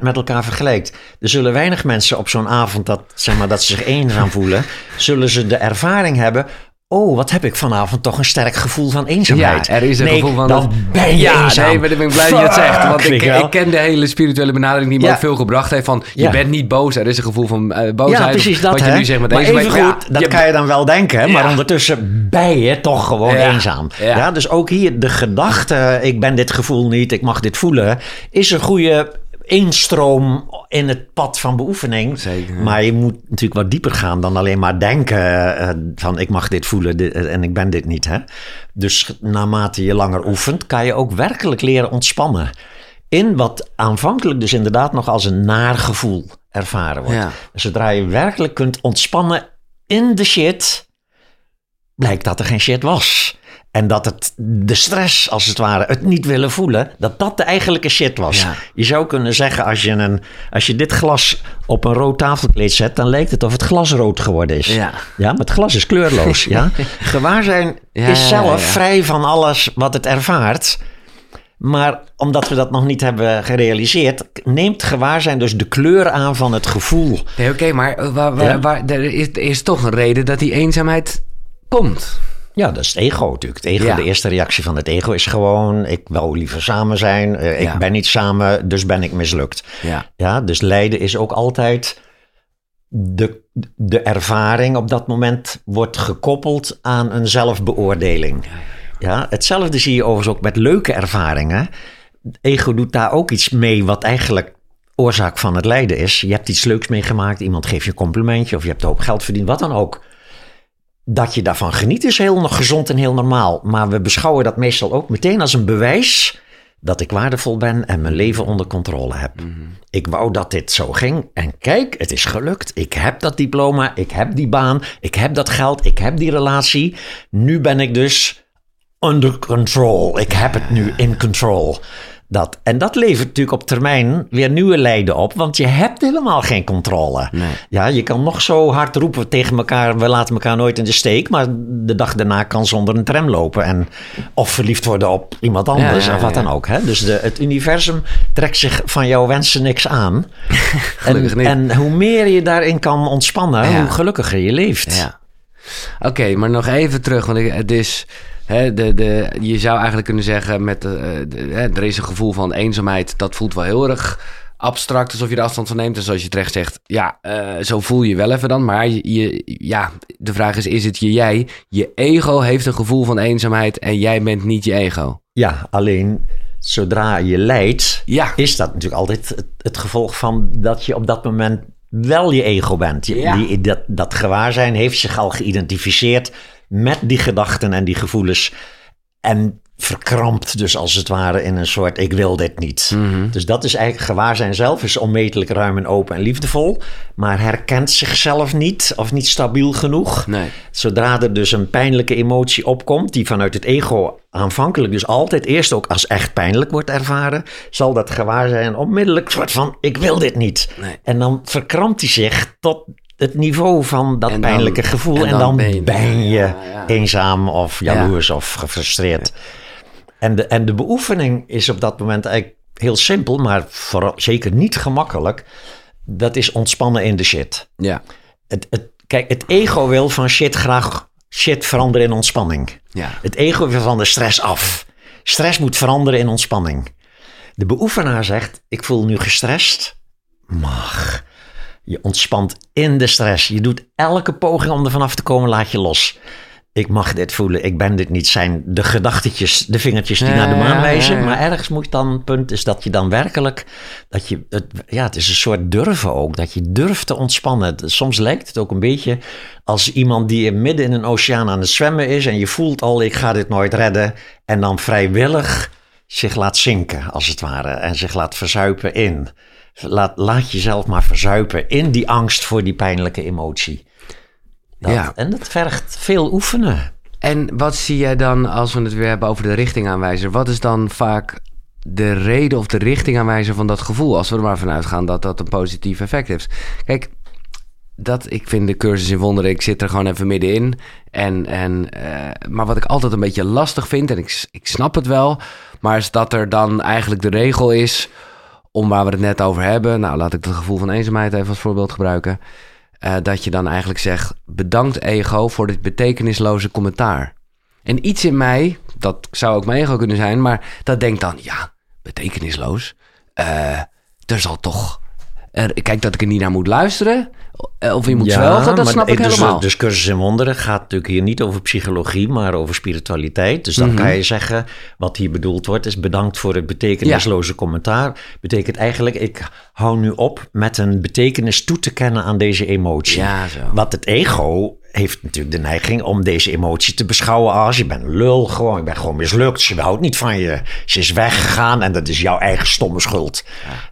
met elkaar vergelijkt. Er zullen weinig mensen op zo'n avond dat, zeg maar, dat ze zich eenzaam voelen. Zullen ze de ervaring hebben. Oh, wat heb ik vanavond toch een sterk gevoel van eenzaamheid. Ja, er is een nee, gevoel van... dan ben je ja, eenzaam. nee, maar ik ben blij dat je het zegt. Want ik, ik ken de hele spirituele benadering die me Ja. ook veel gebracht heeft. Van, je Ja. bent niet boos. Er is een gevoel van eh, boosheid. Ja, precies dat. Wat je nu zegt met maar eenzaamheid. even Ja, goed, dat kan je dan wel denken. Maar ondertussen ben je toch gewoon eenzaam. Ja. Ja. dus ook hier de gedachte, ik ben dit gevoel niet, ik mag dit voelen, is een goede instroom in het pad van beoefening. Zeker, ja. Maar je moet natuurlijk wat dieper gaan dan alleen maar denken eh, van ik mag dit voelen dit- en ik ben dit niet. Hè? Dus naarmate je langer oefent, kan je ook werkelijk leren ontspannen. In wat aanvankelijk dus inderdaad nog als een naar gevoel ervaren wordt. Ja. Zodra je werkelijk kunt ontspannen in de shit, blijkt dat er geen shit was. En dat het de stress, als het ware, het niet willen voelen, dat dat de eigenlijke shit was. Ja. Je zou kunnen zeggen, als je, een, als je dit glas op een rood tafelkleed zet, dan lijkt het of het glas rood geworden is. Ja. ja maar het glas is kleurloos. ja? (laughs) Gewaarzijn Ja, is zelf vrij van alles wat het ervaart. Maar omdat we dat nog niet hebben gerealiseerd, neemt gewaarzijn dus de kleur aan van het gevoel. Nee, oké, maar eh, waar, waar, waar- er, is, er is toch een reden dat die eenzaamheid komt. Ja, dat is het ego natuurlijk. Het ego, Ja. De eerste reactie van het ego is gewoon: ik wou liever samen zijn. eh, ik Ja. ben niet samen, dus ben ik mislukt. Ja. Ja, dus lijden is ook altijd de, de ervaring op dat moment wordt gekoppeld aan een zelfbeoordeling. Ja, hetzelfde zie je overigens ook met leuke ervaringen. Ego doet daar ook iets mee wat eigenlijk oorzaak van het lijden is. Je hebt iets leuks meegemaakt, iemand geeft je een complimentje of je hebt een hoop geld verdiend, wat dan ook. Dat je daarvan geniet is heel nog gezond en heel normaal. Maar we beschouwen dat meestal ook meteen als een bewijs dat ik waardevol ben en mijn leven onder controle heb. Ik wou dat dit zo ging. En kijk, het is gelukt. Ik heb dat diploma, ik heb die baan, ik heb dat geld, ik heb die relatie. Nu ben ik dus under control. Ik heb het nu in control. Dat. En dat levert natuurlijk op termijn weer nieuwe lijden op, want je hebt helemaal geen controle. Nee. Ja, je kan nog zo hard roepen tegen elkaar, we laten elkaar nooit in de steek, maar de dag daarna kan zonder een tram lopen en of verliefd worden op iemand anders Ja, ja, of wat dan ook. Hè? Dus de, het universum trekt zich van jouw wensen niks aan. (laughs) Gelukkig en, niet. en hoe meer je daarin kan ontspannen, hoe gelukkiger je leeft. Ja. Oké, maar nog even terug. Want ik- het de, de, je zou eigenlijk kunnen zeggen... Met, de, de- hè, er is een gevoel van eenzaamheid. Dat voelt wel heel erg abstract, alsof je er afstand van neemt. En zoals je terecht zegt, ja, eh, zo voel je wel even dan. Maar je, je- ja, de vraag is, is het je jij? Je ego heeft een gevoel van eenzaamheid en jij bent niet je ego. Ja, alleen zodra je lijdt, Ja. is dat natuurlijk altijd het, het gevolg van dat je op dat moment wel je ego bent. Je- Ja. die, dat, dat gewaarzijn heeft zich al geïdentificeerd met die gedachten en die gevoelens. En verkrampt dus als het ware in een soort ik wil dit niet. Mhm. Dus dat is eigenlijk gewaarzijn zelf is onmetelijk ruim en open en liefdevol. Maar herkent zichzelf niet of niet stabiel genoeg. Nee. Zodra er dus een pijnlijke emotie opkomt, die vanuit het ego aanvankelijk dus altijd eerst ook als echt pijnlijk wordt ervaren, zal dat gewaarzijn onmiddellijk soort van ik wil dit niet. Nee. En dan verkrampt hij zich tot het niveau van dat dan- pijnlijke gevoel. en En dan dan, ben je- ben je, ja, ja. eenzaam of jaloers of gefrustreerd. En, de, en de beoefening is op dat moment eigenlijk heel simpel, maar vooral, zeker niet gemakkelijk. Dat is ontspannen in de shit. Ja. Het, het, kijk, het ego wil van shit graag shit veranderen in ontspanning. Ja. Het ego wil van de stress af. Stress moet veranderen in ontspanning. De beoefenaar zegt: Ik voel nu gestrest. Mag. Je ontspant in de stress. Je doet elke poging om er vanaf te komen, laat je los. Ik mag dit voelen, ik ben dit niet. Zijn de gedachtetjes, de vingertjes die Ja, naar de maan wijzen. ja, ja. Maar ergens moet dan, punt is dat je dan werkelijk, dat je, het, ja, het is een soort durven ook. Dat je durft te ontspannen. Soms lijkt het ook een beetje als iemand die midden in een oceaan aan het zwemmen is. En je voelt al, ik ga dit nooit redden. En dan vrijwillig zich laat zinken, als het ware. En zich laat verzuipen in. Laat, laat jezelf maar verzuipen in die angst voor die pijnlijke emotie. Dat, Ja. En dat vergt veel oefenen. En wat zie jij dan, als we het weer hebben over de richtingaanwijzer, wat is dan vaak de reden of de richtingaanwijzer van dat gevoel? Als we er maar vanuit gaan dat dat een positief effect heeft. Kijk, dat, ik vind de cursus in wonderen, ik zit er gewoon even middenin. En, en, eh, maar wat ik altijd een beetje lastig vind, en ik, ik snap het wel, maar is dat er dan eigenlijk de regel is om waar we het net over hebben. Nou, laat ik het gevoel van eenzaamheid even als voorbeeld gebruiken. eh, dat je dan eigenlijk zegt: bedankt ego voor dit betekenisloze commentaar. En iets in mij, dat zou ook mijn ego kunnen zijn, maar dat denkt dan: ja, betekenisloos. Eh, er zal toch. Er, kijk dat ik er niet naar moet luisteren. Eh, Of je moet zwelgen, dat maar snap ik dus, helemaal. Dus cursus in wonderen gaat natuurlijk hier niet over psychologie, maar over spiritualiteit. Dus dan Mhm. kan je zeggen, wat hier bedoeld wordt, is bedankt voor het betekenisloze commentaar. Betekent eigenlijk, ik hou nu op met een betekenis toe te kennen aan deze emotie. Ja, zo. Wat het ego heeft natuurlijk de neiging om deze emotie te beschouwen als je bent lul, gewoon, je bent gewoon mislukt, ze houdt niet van je, ze is weggegaan en dat is jouw eigen stomme schuld.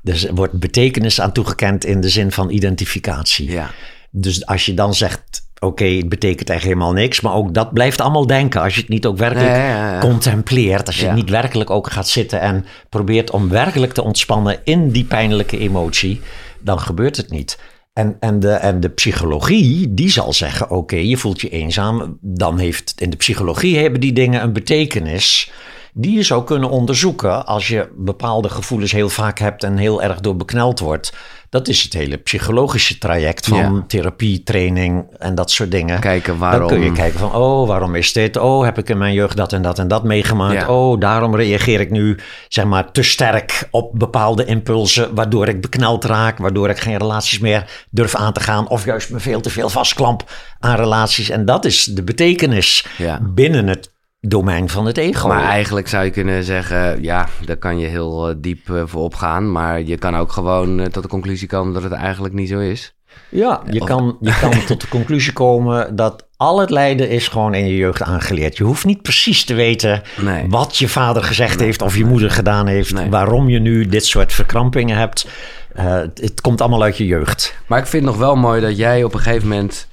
Dus er wordt betekenis aan toegekend in de zin van identificatie. Ja. Dus als je dan zegt, oké, het betekent eigenlijk helemaal niks, maar ook dat blijft allemaal denken. Als je het niet ook werkelijk Ja, contempleert, als je niet werkelijk ook gaat zitten en probeert om werkelijk te ontspannen in die pijnlijke emotie, dan gebeurt het niet. En, en, de, en de psychologie, die zal zeggen, oké, je voelt je eenzaam, dan heeft in de psychologie hebben die dingen een betekenis die je zou kunnen onderzoeken als je bepaalde gevoelens heel vaak hebt en heel erg door bekneld wordt. Dat is het hele psychologische traject van Ja. therapie, training en dat soort dingen. Kijken Dan kun je waarom- kijken van, oh, waarom is dit? Oh, heb ik in mijn jeugd dat en dat en dat meegemaakt? Ja. Oh, daarom reageer ik nu, zeg maar, te sterk op bepaalde impulsen, waardoor ik bekneld raak, waardoor ik geen relaties meer durf aan te gaan, of juist me veel te veel vastklamp aan relaties. En dat is de betekenis Ja. binnen het domein van het ego. Maar eigenlijk zou je kunnen zeggen, ja, daar kan je heel eh, diep eh, voor opgaan. Maar je kan ook gewoon eh, tot de conclusie komen dat het eigenlijk niet zo is. Ja, je Of- kan, je kan (laughs) tot de conclusie komen dat al het lijden is gewoon in je jeugd aangeleerd. Je hoeft niet precies te weten Nee. wat je vader gezegd heeft of je moeder gedaan heeft. Nee. Waarom je nu dit soort verkrampingen hebt. Het, het komt allemaal uit je jeugd. Maar ik vind het nog wel mooi dat jij op een gegeven moment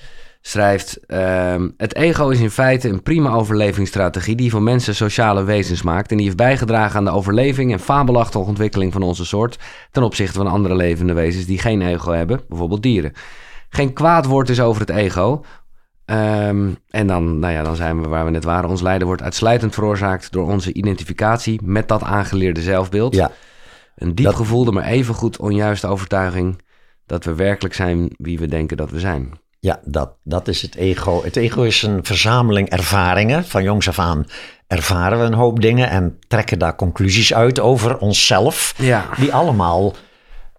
schrijft... ehm, het ego is in feite een prima overlevingsstrategie... die van mensen sociale wezens maakt... en die heeft bijgedragen aan de overleving... en fabelachtige ontwikkeling van onze soort... ten opzichte van andere levende wezens die geen ego hebben, bijvoorbeeld dieren. Geen kwaad woord is over het ego... Ehm, en dan, nou ja, dan zijn we waar we net waren. Ons lijden wordt uitsluitend veroorzaakt door onze identificatie met dat aangeleerde zelfbeeld. Ja, Een diep Dat- gevoelde, maar evengoed onjuiste overtuiging dat we werkelijk zijn wie we denken dat we zijn. Ja dat, dat is het ego. Het ego is een verzameling ervaringen. Van jongs af aan ervaren we een hoop dingen en trekken daar conclusies uit over onszelf. Ja. Die allemaal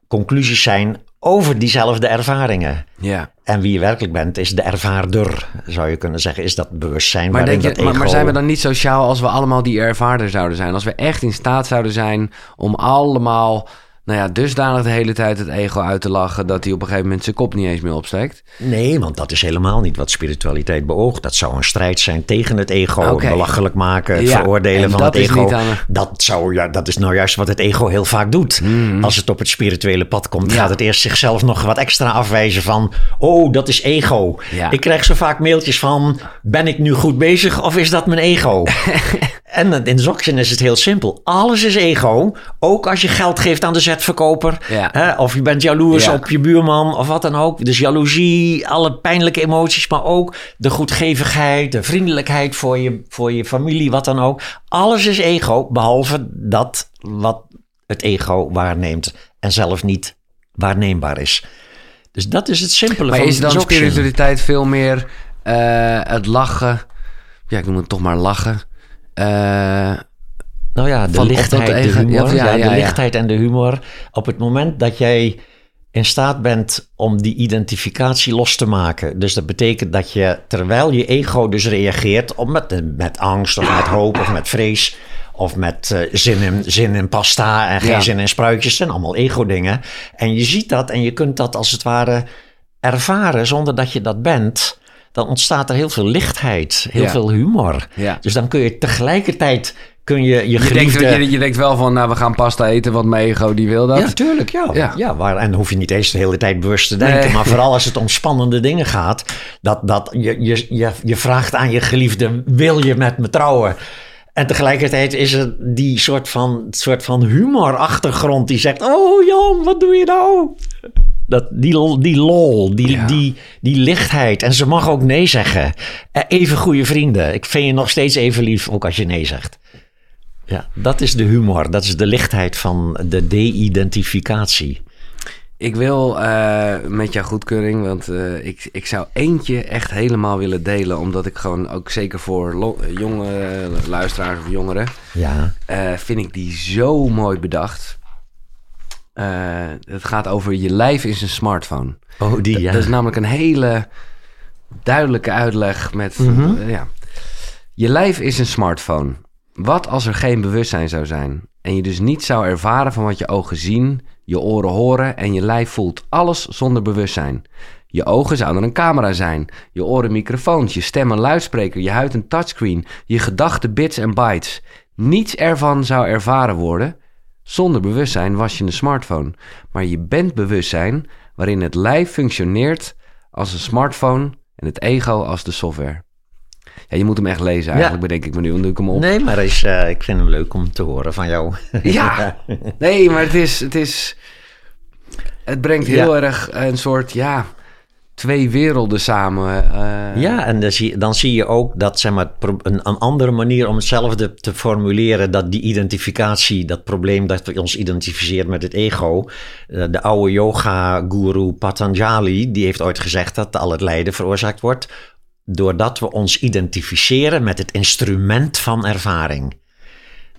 conclusies zijn over diezelfde ervaringen. Ja. En wie je werkelijk bent, is de ervaarder, zou je kunnen zeggen. Is dat bewustzijn Maar, waarin denk je, dat maar, ego... maar zijn we dan niet sociaal als we allemaal die ervaarder zouden zijn? Als we echt in staat zouden zijn om allemaal, nou ja, dusdanig de hele tijd het ego uit te lachen... dat hij op een gegeven moment zijn kop niet eens meer opsteekt? Nee, want dat is helemaal niet wat spiritualiteit beoogt. Dat zou een strijd zijn tegen het ego. Belachelijk maken, het Ja, veroordelen en van dat het is ego. aan- dat, zou, ja, dat is nou juist wat het ego heel vaak doet. Als het op het spirituele pad komt. Ja. gaat het eerst zichzelf nog wat extra afwijzen van... oh, dat is ego. Ja. Ik krijg zo vaak mailtjes van... ben ik nu goed bezig of is dat mijn ego? (laughs) En in Zoxen is het heel simpel. Alles is ego. Ook als je geld geeft aan de zetverkoper. Ja. Hè, of je bent jaloers Ja. op je buurman of wat dan ook. Dus jaloezie, alle pijnlijke emoties. Maar ook de goedgevigheid, de vriendelijkheid voor je, voor je familie, wat dan ook. Alles is ego, behalve dat wat het ego waarneemt. En zelf niet waarneembaar is. Dus dat is het simpele Maar van is dan spiritualiteit veel meer eh, het lachen? Ja, ik noem het toch maar lachen. Eh, Nou ja, de Van lichtheid, de eigen- humor. ja, Ja, ja, de lichtheid en de humor. Op het moment dat jij in staat bent om die identificatie los te maken. Dus dat betekent dat je, terwijl je ego dus reageert op met, met angst of met hoop of met vrees of met uh, zin, in, zin in pasta en geen Ja. zin in spruitjes, zijn allemaal ego-dingen. En je ziet dat en je kunt dat als het ware ervaren zonder dat je dat bent. Dan ontstaat er heel veel lichtheid, heel Ja. veel humor. Ja. Dus dan kun je tegelijkertijd kun je, je Je denkt, je, je denkt wel van, nou, we gaan pasta eten, want mijn ego die wil dat. Ja, tuurlijk, ja. Ja. ja. waar, en dan hoef je niet eens de hele tijd bewust te denken. Nee. Maar vooral als het om spannende dingen gaat. Dat, dat je, je, je, je vraagt aan je geliefde, wil je met me trouwen? En tegelijkertijd is er die soort van, soort van humorachtergrond die zegt... Oh Jan, wat doe je nou? Dat, die, lol- die lol, die, Ja. die, die lichtheid. En ze mag ook nee zeggen. Eh, Even goede vrienden. Ik vind je nog steeds even lief, ook als je nee zegt. Ja, dat is de humor. Dat is de lichtheid van de de-identificatie. Ik wil eh, met jouw goedkeuring, want eh, ik, ik zou eentje echt helemaal willen delen. Omdat ik gewoon ook zeker voor jonge luisteraars of jongeren, Ja. eh, vind ik die zo mooi bedacht. Het gaat over je lijf is een smartphone. Oh, die, ja. Dat is namelijk een hele duidelijke uitleg met... Mhm. ja. Je lijf is een smartphone. Wat als er geen bewustzijn zou zijn? En je dus niet zou ervaren van wat je ogen zien, je oren horen en je lijf voelt. Alles zonder bewustzijn. Je ogen zouden een camera zijn, je oren microfoons, je stem een luidspreker, je huid een touchscreen, je gedachten bits en bytes. Niets ervan zou ervaren worden. Zonder bewustzijn was je een smartphone. Maar je bent bewustzijn waarin het lijf functioneert als een smartphone en het ego als de software. Ja, je moet hem echt lezen eigenlijk, bedenk ik me nu. Doe ik hem op. Nee, maar is, eh, ik vind hem leuk om te horen van jou. (laughs) Ja, nee, maar het is, het is... Het brengt heel erg een soort, ja, twee werelden samen. eh. Ja, en dan zie, dan zie je ook dat zeg maar, een, een andere manier om hetzelfde te formuleren, dat die identificatie, dat probleem dat we ons identificeren met het ego. eh, De oude yoga-guru Patanjali, die heeft ooit gezegd dat al het lijden veroorzaakt wordt doordat we ons identificeren met het instrument van ervaring.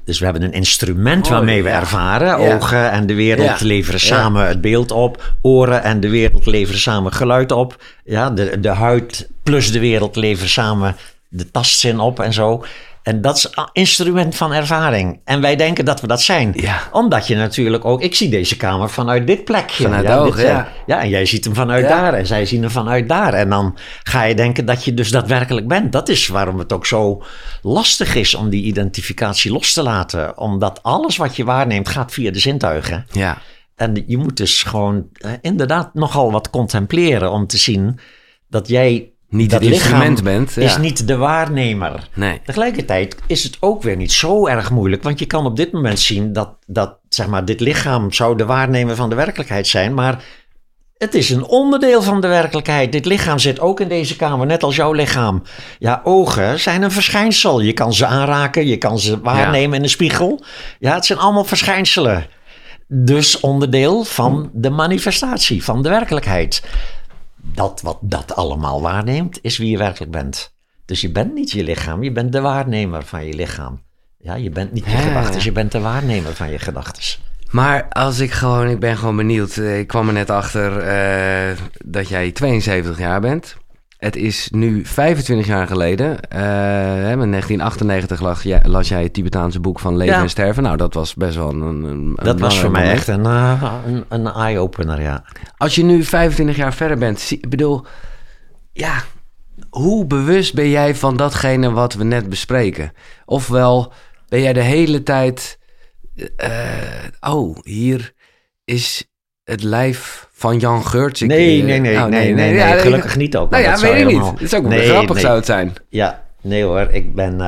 Dus we hebben een instrument Oh, waarmee we ja. ervaren. Ja. Ogen en de wereld Ja. leveren samen het beeld op. Oren en de wereld leveren samen geluid op. Ja, de, de huid plus de wereld leveren samen de tastzin op en zo. En dat is een instrument van ervaring. En wij denken dat we dat zijn. Ja. Omdat je natuurlijk ook... Ik zie deze kamer vanuit dit plekje. Vanuit ja, dit zijn- ja. ja, en jij ziet hem vanuit daar en zij zien hem vanuit daar. En dan ga je denken dat je dus daadwerkelijk bent. Dat is waarom het ook zo lastig is om die identificatie los te laten. Omdat alles wat je waarneemt gaat via de zintuigen. Ja, En je moet dus gewoon eh, inderdaad nogal wat contempleren om te zien dat jij Niet dat het instrument bent, ja. is niet de waarnemer. nee. Tegelijkertijd is het ook weer niet zo erg moeilijk, want je kan op dit moment zien dat, dat zeg maar, dit lichaam zou de waarnemer van de werkelijkheid zijn, maar het is een onderdeel van de werkelijkheid. Dit lichaam zit ook in deze kamer, net als jouw lichaam. Ja, ogen zijn een verschijnsel. Je kan ze aanraken, je kan ze waarnemen in de spiegel. Ja, het zijn allemaal verschijnselen. Dus onderdeel van de manifestatie, van de werkelijkheid. Dat wat dat allemaal waarneemt, is wie je werkelijk bent. Dus je bent niet je lichaam, je bent de waarnemer van je lichaam. Ja, je bent niet je gedachten, je bent de waarnemer van je gedachten. Maar als ik gewoon, ik ben gewoon benieuwd. Eh, Ik kwam er net achter eh, dat jij 72 jaar bent. Het is nu 25 jaar geleden. eh, in 1998 las jij, las jij het Tibetaanse boek van Leven Ja. en Sterven. Nou, dat was best wel een. een een Dat was voor mij echt een, eh, een, een eye-opener, ja. Als je nu 25 jaar verder bent, ik bedoel, ja, hoe bewust ben jij van datgene wat we net bespreken? Ofwel, ben jij de hele tijd, eh, oh, hier is het lijf van Jan Geurts. Nee, eh, nee, nee, oh, nee, nee, Ja, nee, gelukkig niet ook. Nou ja, weet ik niet. Het is ook Nee, grappig nee. zou het zijn. Ja, nee hoor, ik ben...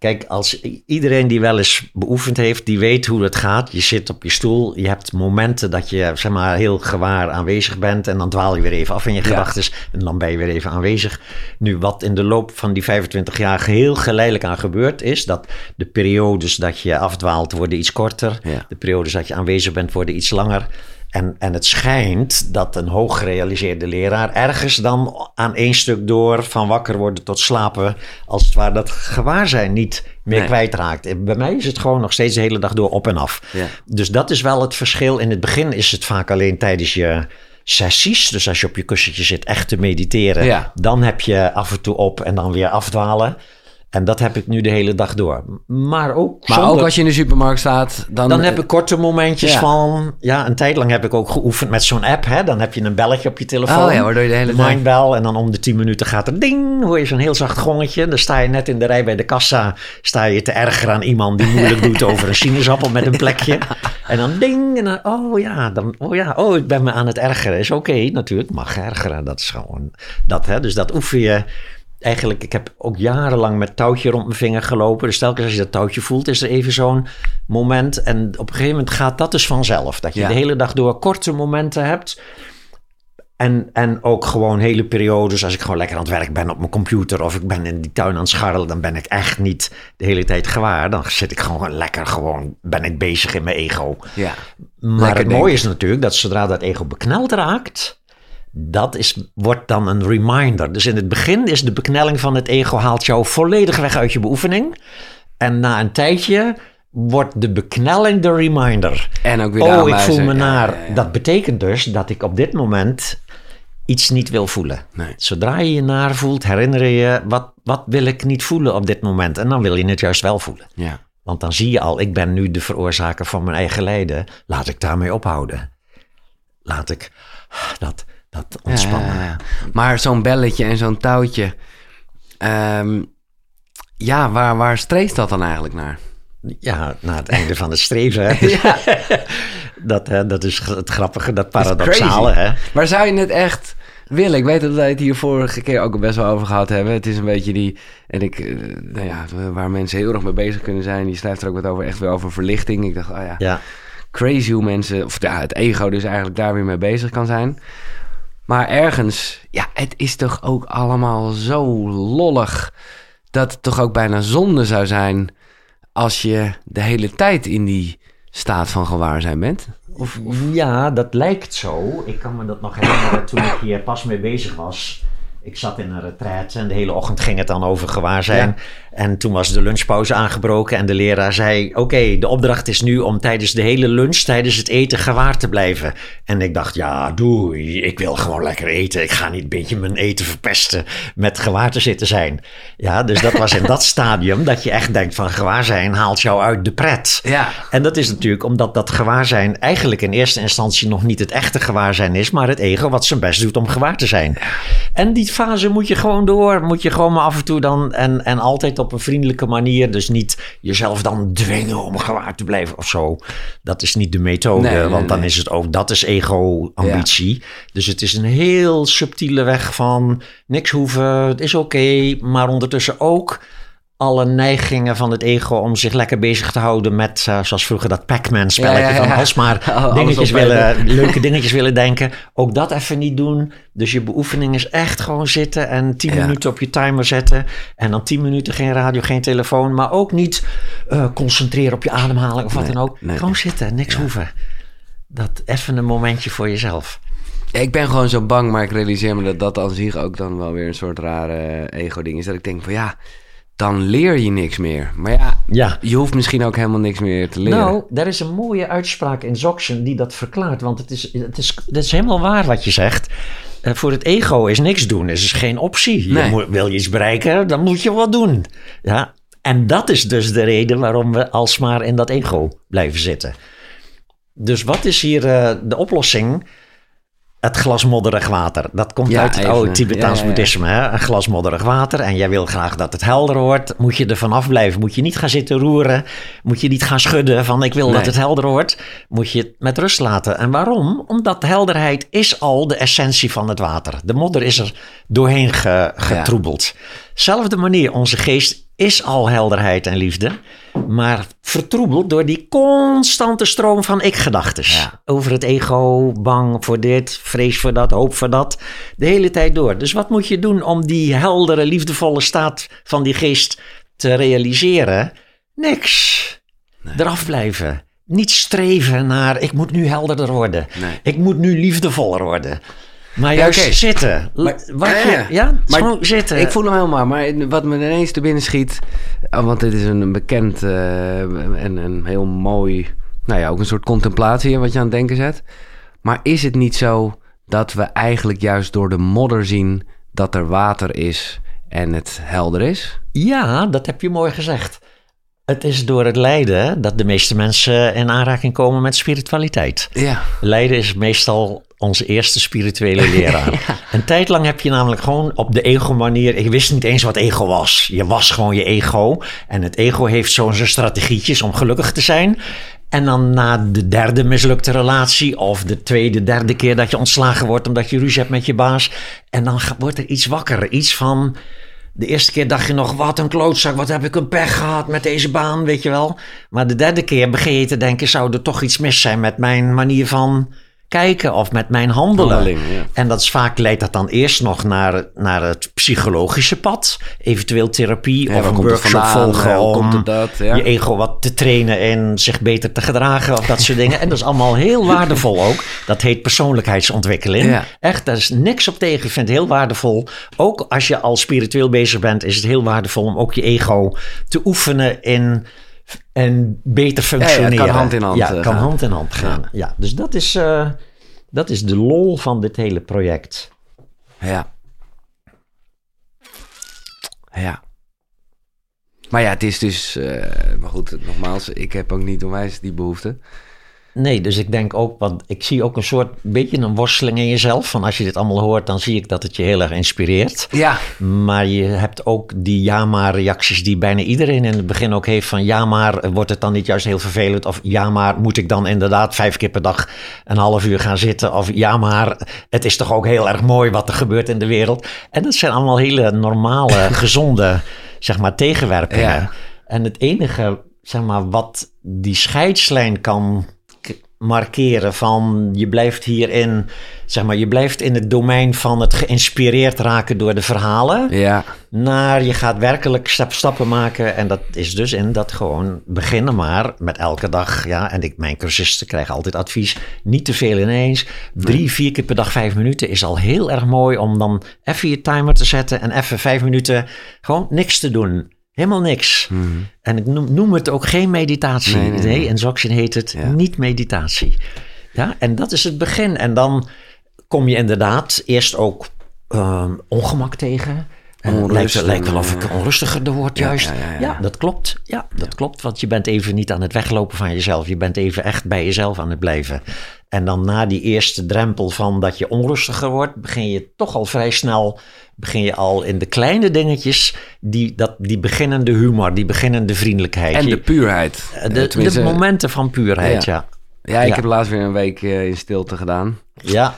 Kijk, als iedereen die wel eens beoefend heeft, die weet hoe het gaat. Je zit op je stoel, je hebt momenten dat je zeg maar, heel gewaar aanwezig bent. En dan dwaal je weer even af in je Ja. gedachten. En dan ben je weer even aanwezig. Nu, wat in de loop van die 25 jaar geheel geleidelijk aan gebeurt, is dat de periodes dat je afdwaalt worden iets korter. Ja. De periodes dat je aanwezig bent worden iets langer. En, en het schijnt dat een hooggerealiseerde leraar ergens dan aan één stuk door van wakker worden tot slapen, als het ware dat gewaarzijn niet meer Nee. kwijtraakt. En Bij mij is het gewoon nog steeds de hele dag door op en af. Ja. Dus dat is wel het verschil. In het begin is het vaak alleen tijdens je sessies. Dus als je op je kussentje zit echt te mediteren, Ja. dan heb je af en toe op en dan weer afdwalen. En dat heb ik nu de hele dag door. Maar ook, Maar zonder- ook als je in de supermarkt staat, dan... dan heb ik korte momentjes Ja. van... Ja, een tijd lang heb ik ook geoefend met zo'n app. Hè? Dan heb je een belletje op je telefoon. Oh ja, waardoor je de hele Mindbell. En dan om de 10 minuten gaat er ding. Hoor je zo'n heel zacht gongetje. Dan sta je net in de rij bij de kassa. Sta je te ergeren aan iemand die moeilijk doet over een sinaasappel met een plekje. En dan ding. En dan, oh ja, dan, oh ja, oh ik ben me aan het ergeren. Is oké natuurlijk, mag ergeren. Dat is gewoon dat. Hè? Dus dat oefen je... Eigenlijk, ik heb ook jarenlang met touwtje rond mijn vinger gelopen. Dus telkens als je dat touwtje voelt, is er even zo'n moment. En op een gegeven moment gaat dat dus vanzelf. Dat je Ja. de hele dag door korte momenten hebt. En, en ook gewoon hele periodes, als ik gewoon lekker aan het werk ben op mijn computer of ik ben in die tuin aan het scharrelen, dan ben ik echt niet de hele tijd gewaar. Dan zit ik gewoon lekker gewoon, ben ik bezig in mijn ego. Ja. Maar het mooie is natuurlijk dat zodra dat ego bekneld raakt, dat is, wordt dan een reminder. Dus in het begin is de beknelling van het ego haalt jou volledig weg uit je beoefening. En na een tijdje wordt de beknelling de reminder. En ook weer de Oh, ik voel me Ja, naar. ja, ja. Dat betekent dus dat ik op dit moment iets niet wil voelen. Nee. Zodra je je naar voelt, herinner je je, wat, wat wil ik niet voelen op dit moment? En dan wil je het juist wel voelen. Ja. Want dan zie je al, ik ben nu de veroorzaker van mijn eigen lijden. Laat ik daarmee ophouden. Laat ik dat, dat ontspannen. Ja, ja, ja. Maar zo'n belletje en zo'n touwtje. ehm, ja, waar, waar streeft dat dan eigenlijk naar? Ja, na het einde van het streven. Hè? (laughs) (laughs) dat, hè, dat is het grappige, dat paradoxale. Hè? Maar zou je het echt willen? Ik weet dat wij het hier vorige keer ook best wel over gehad hebben. Het is een beetje die... En ik, eh, nou ja, waar mensen heel erg mee bezig kunnen zijn. Die schrijft er ook wat over, echt weer over verlichting. Ik dacht, oh ja, Ja, crazy hoe mensen... Of ja, het ego dus eigenlijk daar weer mee bezig kan zijn. Maar ergens, ja, het is toch ook allemaal zo lollig... dat het toch ook bijna zonde zou zijn... als je de hele tijd in die staat van gewaarzijn bent. Of, of ja, dat lijkt zo. Ik kan me dat nog herinneren toen ik hier pas mee bezig was. Ik zat in een retraite en de hele ochtend ging het dan over gewaarzijn. En toen was de lunchpauze aangebroken en de leraar zei... oké, de opdracht is nu om tijdens de hele lunch, tijdens het eten, gewaar te blijven. En ik dacht, ja, doei, ik wil gewoon lekker eten. Ik ga niet een beetje mijn eten verpesten met gewaar te zitten zijn. Ja, dus dat was in dat (laughs) stadium dat je echt denkt van gewaarzijn haalt jou uit de pret. Ja. En dat is natuurlijk omdat dat gewaarzijn eigenlijk in eerste instantie nog niet het echte gewaarzijn is, maar het ego wat zijn best doet om gewaar te zijn. En die fase moet je gewoon door, moet je gewoon maar af en toe dan en, en altijd op een vriendelijke manier. Dus niet jezelf dan dwingen om gewaar te blijven of zo. Dat is niet de methode, Nee, nee, want dan nee. is het ook, dat is ego-ambitie. Dus het is een heel subtiele weg van niks hoeven, het is oké, maar ondertussen ook alle neigingen van het ego om zich lekker bezig te houden met, eh, zoals vroeger dat Pac-Man spelletje Ja, ja, ja. van (laughs) alsmaar dingetjes willen, (laughs) leuke dingetjes willen denken. Ook dat even niet doen. Dus je beoefening is echt gewoon zitten en 10 Ja. minuten op je timer zetten. En dan 10 minuten geen radio, geen telefoon. Maar ook niet eh, concentreren op je ademhaling of wat Nee, dan ook. nee. Gewoon zitten, niks hoeven. Dat even een momentje voor jezelf. Ik ben gewoon zo bang, maar ik realiseer me dat dat aan zich ook dan wel weer een soort rare ego-ding is. Dat ik denk van ja, dan leer je niks meer. Maar ja, Ja. je hoeft misschien ook helemaal niks meer te leren. Nou, er is een mooie uitspraak in Zoxen die dat verklaart. Want het is, het is, het is helemaal waar wat je zegt. Eh, voor het ego is niks doen. is dus geen optie. Je moet, wil je iets bereiken, dan moet je wat doen. Ja? En dat is dus de reden waarom we alsmaar in dat ego blijven zitten. Dus wat is hier eh, de oplossing? Het glas modderig water. Dat komt Ja, uit het oude Tibetaans ja, ja, ja. boeddhisme. Hè? Een glas modderig water. En jij wil graag dat het helder wordt. Moet je er vanaf blijven. Moet je niet gaan zitten roeren. Moet je niet gaan schudden van ik wil Nee. dat het helder wordt. Moet je het met rust laten. En waarom? Omdat helderheid is al de essentie van het water. De modder is er doorheen ge- getroebeld. Zelfde manier, onze geest is al helderheid en liefde. Maar vertroebeld door die constante stroom van ik-gedachtes. Ja. Over het ego, bang voor dit, vrees voor dat, hoop voor dat. De hele tijd door. Dus wat moet je doen om die heldere, liefdevolle staat van die geest te realiseren? Niks. Eraf blijven. niet streven naar ik moet nu helderder worden. Nee. Ik moet nu liefdevoller worden. Maar Ja, juist zitten. Maar- Wat ja, je, ja. ja, Maar gewoon zitten. Ik voel hem helemaal, maar wat me ineens te binnen schiet... oh, want dit is een bekend eh, en een heel mooi... Nou ja, ook een soort contemplatie wat je aan het denken zet. Maar is het niet zo dat we eigenlijk juist door de modder zien... dat er water is en het helder is? Ja, dat heb je mooi gezegd. Het is door het lijden dat de meeste mensen in aanraking komen met spiritualiteit. Ja. Lijden is meestal onze eerste spirituele (laughs) leraar. Een tijd lang heb je namelijk gewoon op de ego-manier... Ik wist niet eens wat ego was. Je was gewoon je ego. En het ego heeft zo zijn strategietjes om gelukkig te zijn. En dan na de derde mislukte relatie... of de tweede, derde keer dat je ontslagen wordt... omdat je ruzie hebt met je baas... en dan wordt er iets wakker. Iets van... De eerste keer dacht je nog, wat een klootzak, wat heb ik een pech gehad met deze baan, weet je wel. Maar de derde keer begin je te denken, zou er toch iets mis zijn met mijn manier van kijken of met mijn handelen. Handeling, ja. En dat is vaak leidt dat dan eerst nog naar, naar het psychologische pad. Eventueel therapie Ja, of een workshop volgen om dat? Je ego wat te trainen en zich beter te gedragen of dat soort dingen. En dat is allemaal heel waardevol ook. Dat heet persoonlijkheidsontwikkeling. Echt, daar is niks op tegen. Ik vind het heel waardevol. Ook als je al spiritueel bezig bent, is het heel waardevol om ook je ego te oefenen in en beter functioneren. kan hand in hand, Ja, eh, kan gaan. hand in hand gaan. Ja, dus dat is, eh, dat is de lol van dit hele project. Ja. Ja. Maar ja, het is dus... eh, maar goed, nogmaals, ik heb ook niet onwijs die behoefte. Nee, dus ik denk ook, want ik zie ook een soort beetje een worsteling in jezelf. Van als je dit allemaal hoort, dan zie ik dat het je heel erg inspireert. Ja. Maar je hebt ook die ja maar reacties die bijna iedereen in het begin ook heeft. Van ja maar, wordt het dan niet juist heel vervelend? Of ja maar, moet ik dan inderdaad vijf keer per dag een half uur gaan zitten? Of ja maar, het is toch ook heel erg mooi wat er gebeurt in de wereld? En dat zijn allemaal hele normale, (laughs) gezonde, zeg maar, tegenwerpingen. Ja. En het enige, zeg maar, wat die scheidslijn kan markeren van je blijft hierin, zeg maar, je blijft in het domein van het geïnspireerd raken door de verhalen, Ja. naar je gaat werkelijk stap, stappen maken. En dat is dus in dat gewoon beginnen maar met elke dag, ja, en ik, mijn cursisten krijgen altijd advies, niet te veel ineens. Drie, vier keer per dag vijf minuten is al heel erg mooi om dan even je timer te zetten en even vijf minuten gewoon niks te doen. Helemaal niks. En ik noem, noem het ook geen meditatie. Nee, nee, nee. in Dzogchen heet het Ja. niet meditatie. Ja, en dat is het begin. En dan kom je inderdaad eerst ook ehm, ongemak tegen. Het lijkt, wel of ik eh, onrustiger word juist. ja, Ja, ja, ja. dat klopt. Ja, dat klopt. Want je bent even niet aan het weglopen van jezelf. Je bent even echt bij jezelf aan het blijven. En dan na die eerste drempel van dat je onrustiger wordt, begin je toch al vrij snel, begin je al in de kleine dingetjes, die, dat, die beginnende humor, die beginnende vriendelijkheid. En de puurheid. de, Eh, de tenminste, momenten van puurheid, ja. Ja, ik heb laatst weer een week eh, in stilte gedaan. Ja,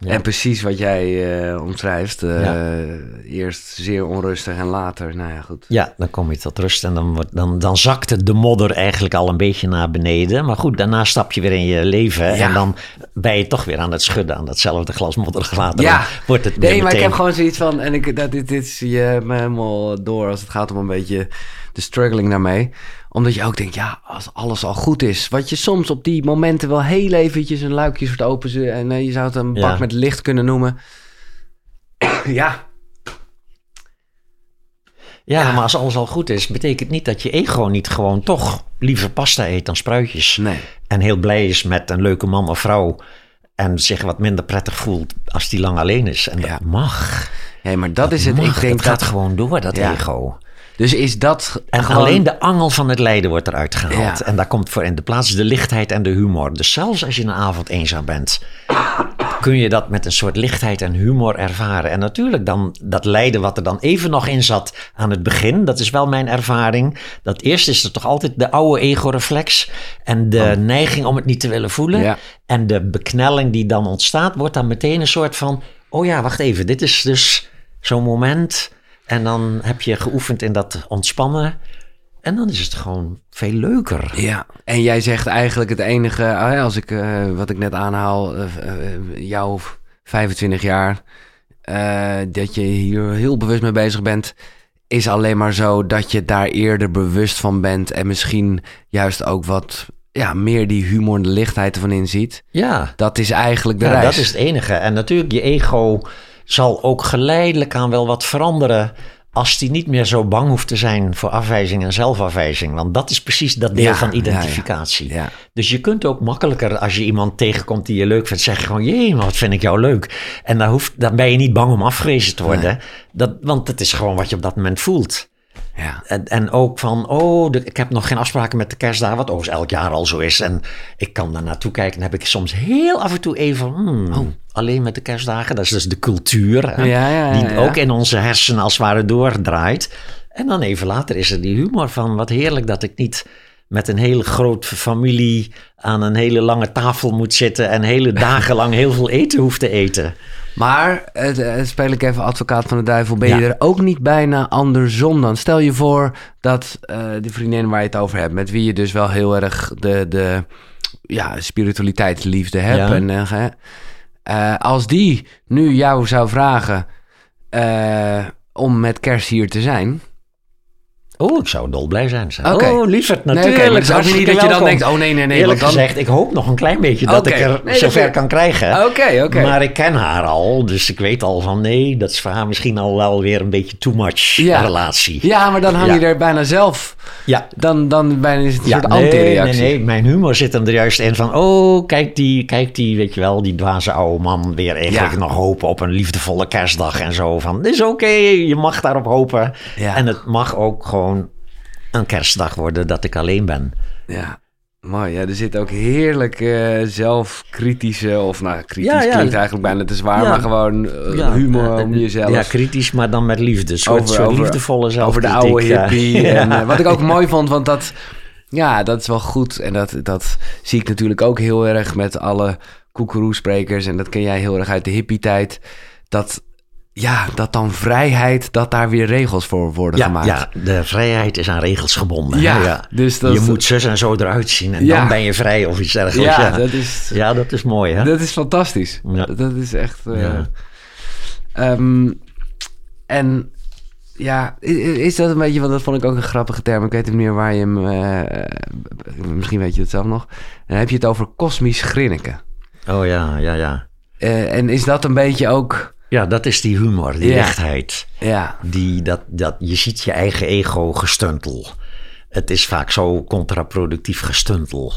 Ja. En precies wat jij eh, omschrijft. eh, Ja. Eerst zeer onrustig en later, nou ja, goed. ja, dan kom je tot rust en dan, wordt, dan, dan zakt de modder eigenlijk al een beetje naar beneden. Maar goed, daarna stap je weer in je leven Ja. en dan ben je toch weer aan het schudden aan datzelfde glas moddergelaten. Ja. Wordt het Nee, maar ik heb gewoon zoiets van... En ik, dat, dit, dit zie je me helemaal door als het gaat om een beetje de struggling daarmee. Omdat je ook denkt, ja, als alles al goed is. Wat je soms op die momenten wel heel eventjes een luikje soort open... En eh, je zou het een Ja. bak met licht kunnen noemen. (clears throat) ja, Ja, maar als alles al goed is, betekent niet dat je ego niet gewoon toch liever pasta eet dan spruitjes. nee. En heel blij is met een leuke man of vrouw. En zich wat minder prettig voelt als die lang alleen is. En dat Ja. mag. Nee, maar dat is het. Mag. Ik denk dat gaat dat... gewoon door, dat Ja. ego. Dus is dat En gewoon... alleen de angel van het lijden wordt eruit gehaald. Ja. En daar komt voor in de plaats de lichtheid en de humor. Dus zelfs als je een avond eenzaam bent, kun je dat met een soort lichtheid en humor ervaren. En natuurlijk dan dat lijden wat er dan even nog in zat aan het begin, dat is wel mijn ervaring. Dat eerst is er toch altijd de oude ego-reflex en de neiging om het niet te willen voelen. Oh. Ja. En de beknelling die dan ontstaat, wordt dan meteen een soort van: oh ja, wacht even, dit is dus zo'n moment. En dan heb je geoefend in dat ontspannen. En dan is het gewoon veel leuker. Ja, en jij zegt eigenlijk het enige, als ik eh, wat ik net aanhaal, eh, eh, jou 25 jaar, dat je hier heel bewust mee bezig bent, is alleen maar zo dat je daar eerder bewust van bent en misschien juist ook wat ja, meer die humor en de lichtheid ervan inziet. Ja, Dat is eigenlijk de ja reis. dat is het enige. En natuurlijk, je ego zal ook geleidelijk aan wel wat veranderen. Als die niet meer zo bang hoeft te zijn voor afwijzing en zelfafwijzing. Want dat is precies dat deel Ja, van ja. identificatie. Ja. Dus je kunt ook makkelijker, als je iemand tegenkomt die je leuk vindt, zeggen gewoon, jee, maar wat vind ik jou leuk. En dan, hoeft, dan ben je niet bang om afgewezen te worden. Dat, want het is gewoon wat je op dat moment voelt. Ja. En, en ook van, oh, de- ik heb nog geen afspraken met de kerstdagen, wat overigens elk jaar al zo is. En ik kan daar naartoe kijken en heb ik soms heel af en toe even, hmm, alleen met de kerstdagen. Dat is dus de cultuur, Ja, ja, die ook in onze hersenen als het ware doordraait. En dan even later is er die humor van, wat heerlijk dat ik niet met een hele grote familie aan een hele lange tafel moet zitten en hele (laughs) dagen lang heel veel eten hoeft te eten. Maar, eh, speel ik even advocaat van de duivel, ben Ja. je er ook niet bijna andersom dan? Stel je voor dat eh de vriendin waar je het over hebt, met wie je dus wel heel erg de, de ja, spiritualiteitsliefde hebt. Ja. En, als die nu jou zou vragen om met kerst hier te zijn. Oh, ik zou dolblij zijn. Zeg. Oké. Oh, lieverd, Nee, natuurlijk. niet hartstikke dat je dan denkt, oh nee, nee, nee. Eerlijk want dan... gezegd, ik hoop nog een klein beetje dat ik er Nee, zover kan krijgen. Oké, oké. Maar ik ken haar al, dus ik weet al van nee, dat is voor haar misschien al wel weer een beetje too much Ja. relatie. Ja, maar dan hang je Ja. er bijna zelf. Ja. Dan, dan bijna is het een Ja, soort nee, nee, anti-reactie. nee, mijn humor zit hem er juist in van, oh, kijk die, kijk die, weet je wel, die dwaze oude man weer eigenlijk Ja. nog hopen op een liefdevolle kerstdag en zo. Van, is oké, je mag daarop hopen. Ja. En het mag ook gewoon een kerstdag worden dat ik alleen ben. Ja, mooi. Ja, er zit ook heerlijk eh, zelfkritische, of nou, kritisch Ja, ja. klinkt eigenlijk bijna te zwaar, Ja. maar gewoon eh, humor om jezelf. Ja, kritisch, maar dan met liefde. Soort, Over- soort liefdevolle zelf. over de oude hippie. (laughs) En, eh, wat ik ook mooi vond, want dat, ja, dat is wel goed. En dat, dat zie ik natuurlijk ook heel erg met alle koekeroesprekers. En dat ken jij heel erg uit de hippie-tijd. Dat, ja, dat dan vrijheid, dat daar weer regels voor worden Ja, gemaakt. ja, de vrijheid is aan regels gebonden. Ja, ja. dus dat- je moet zus en zo eruit zien en Ja. dan ben je vrij of iets dergelijks. Ja, dat is, Ja, dat is mooi, hè? Dat is fantastisch. Dat is echt. eh, Ja. ehm, en ja, is dat een beetje, want dat vond ik ook een grappige term. Ik weet niet meer waar je hem. eh, misschien weet je het zelf nog. Dan heb je het over kosmisch grinniken. Oh ja, ja, ja. Eh, en is dat een beetje ook. Ja, dat is die humor, die Ja. lichtheid. Ja, Die, dat, dat, je ziet je eigen ego gestuntel. Het is vaak zo contraproductief gestuntel.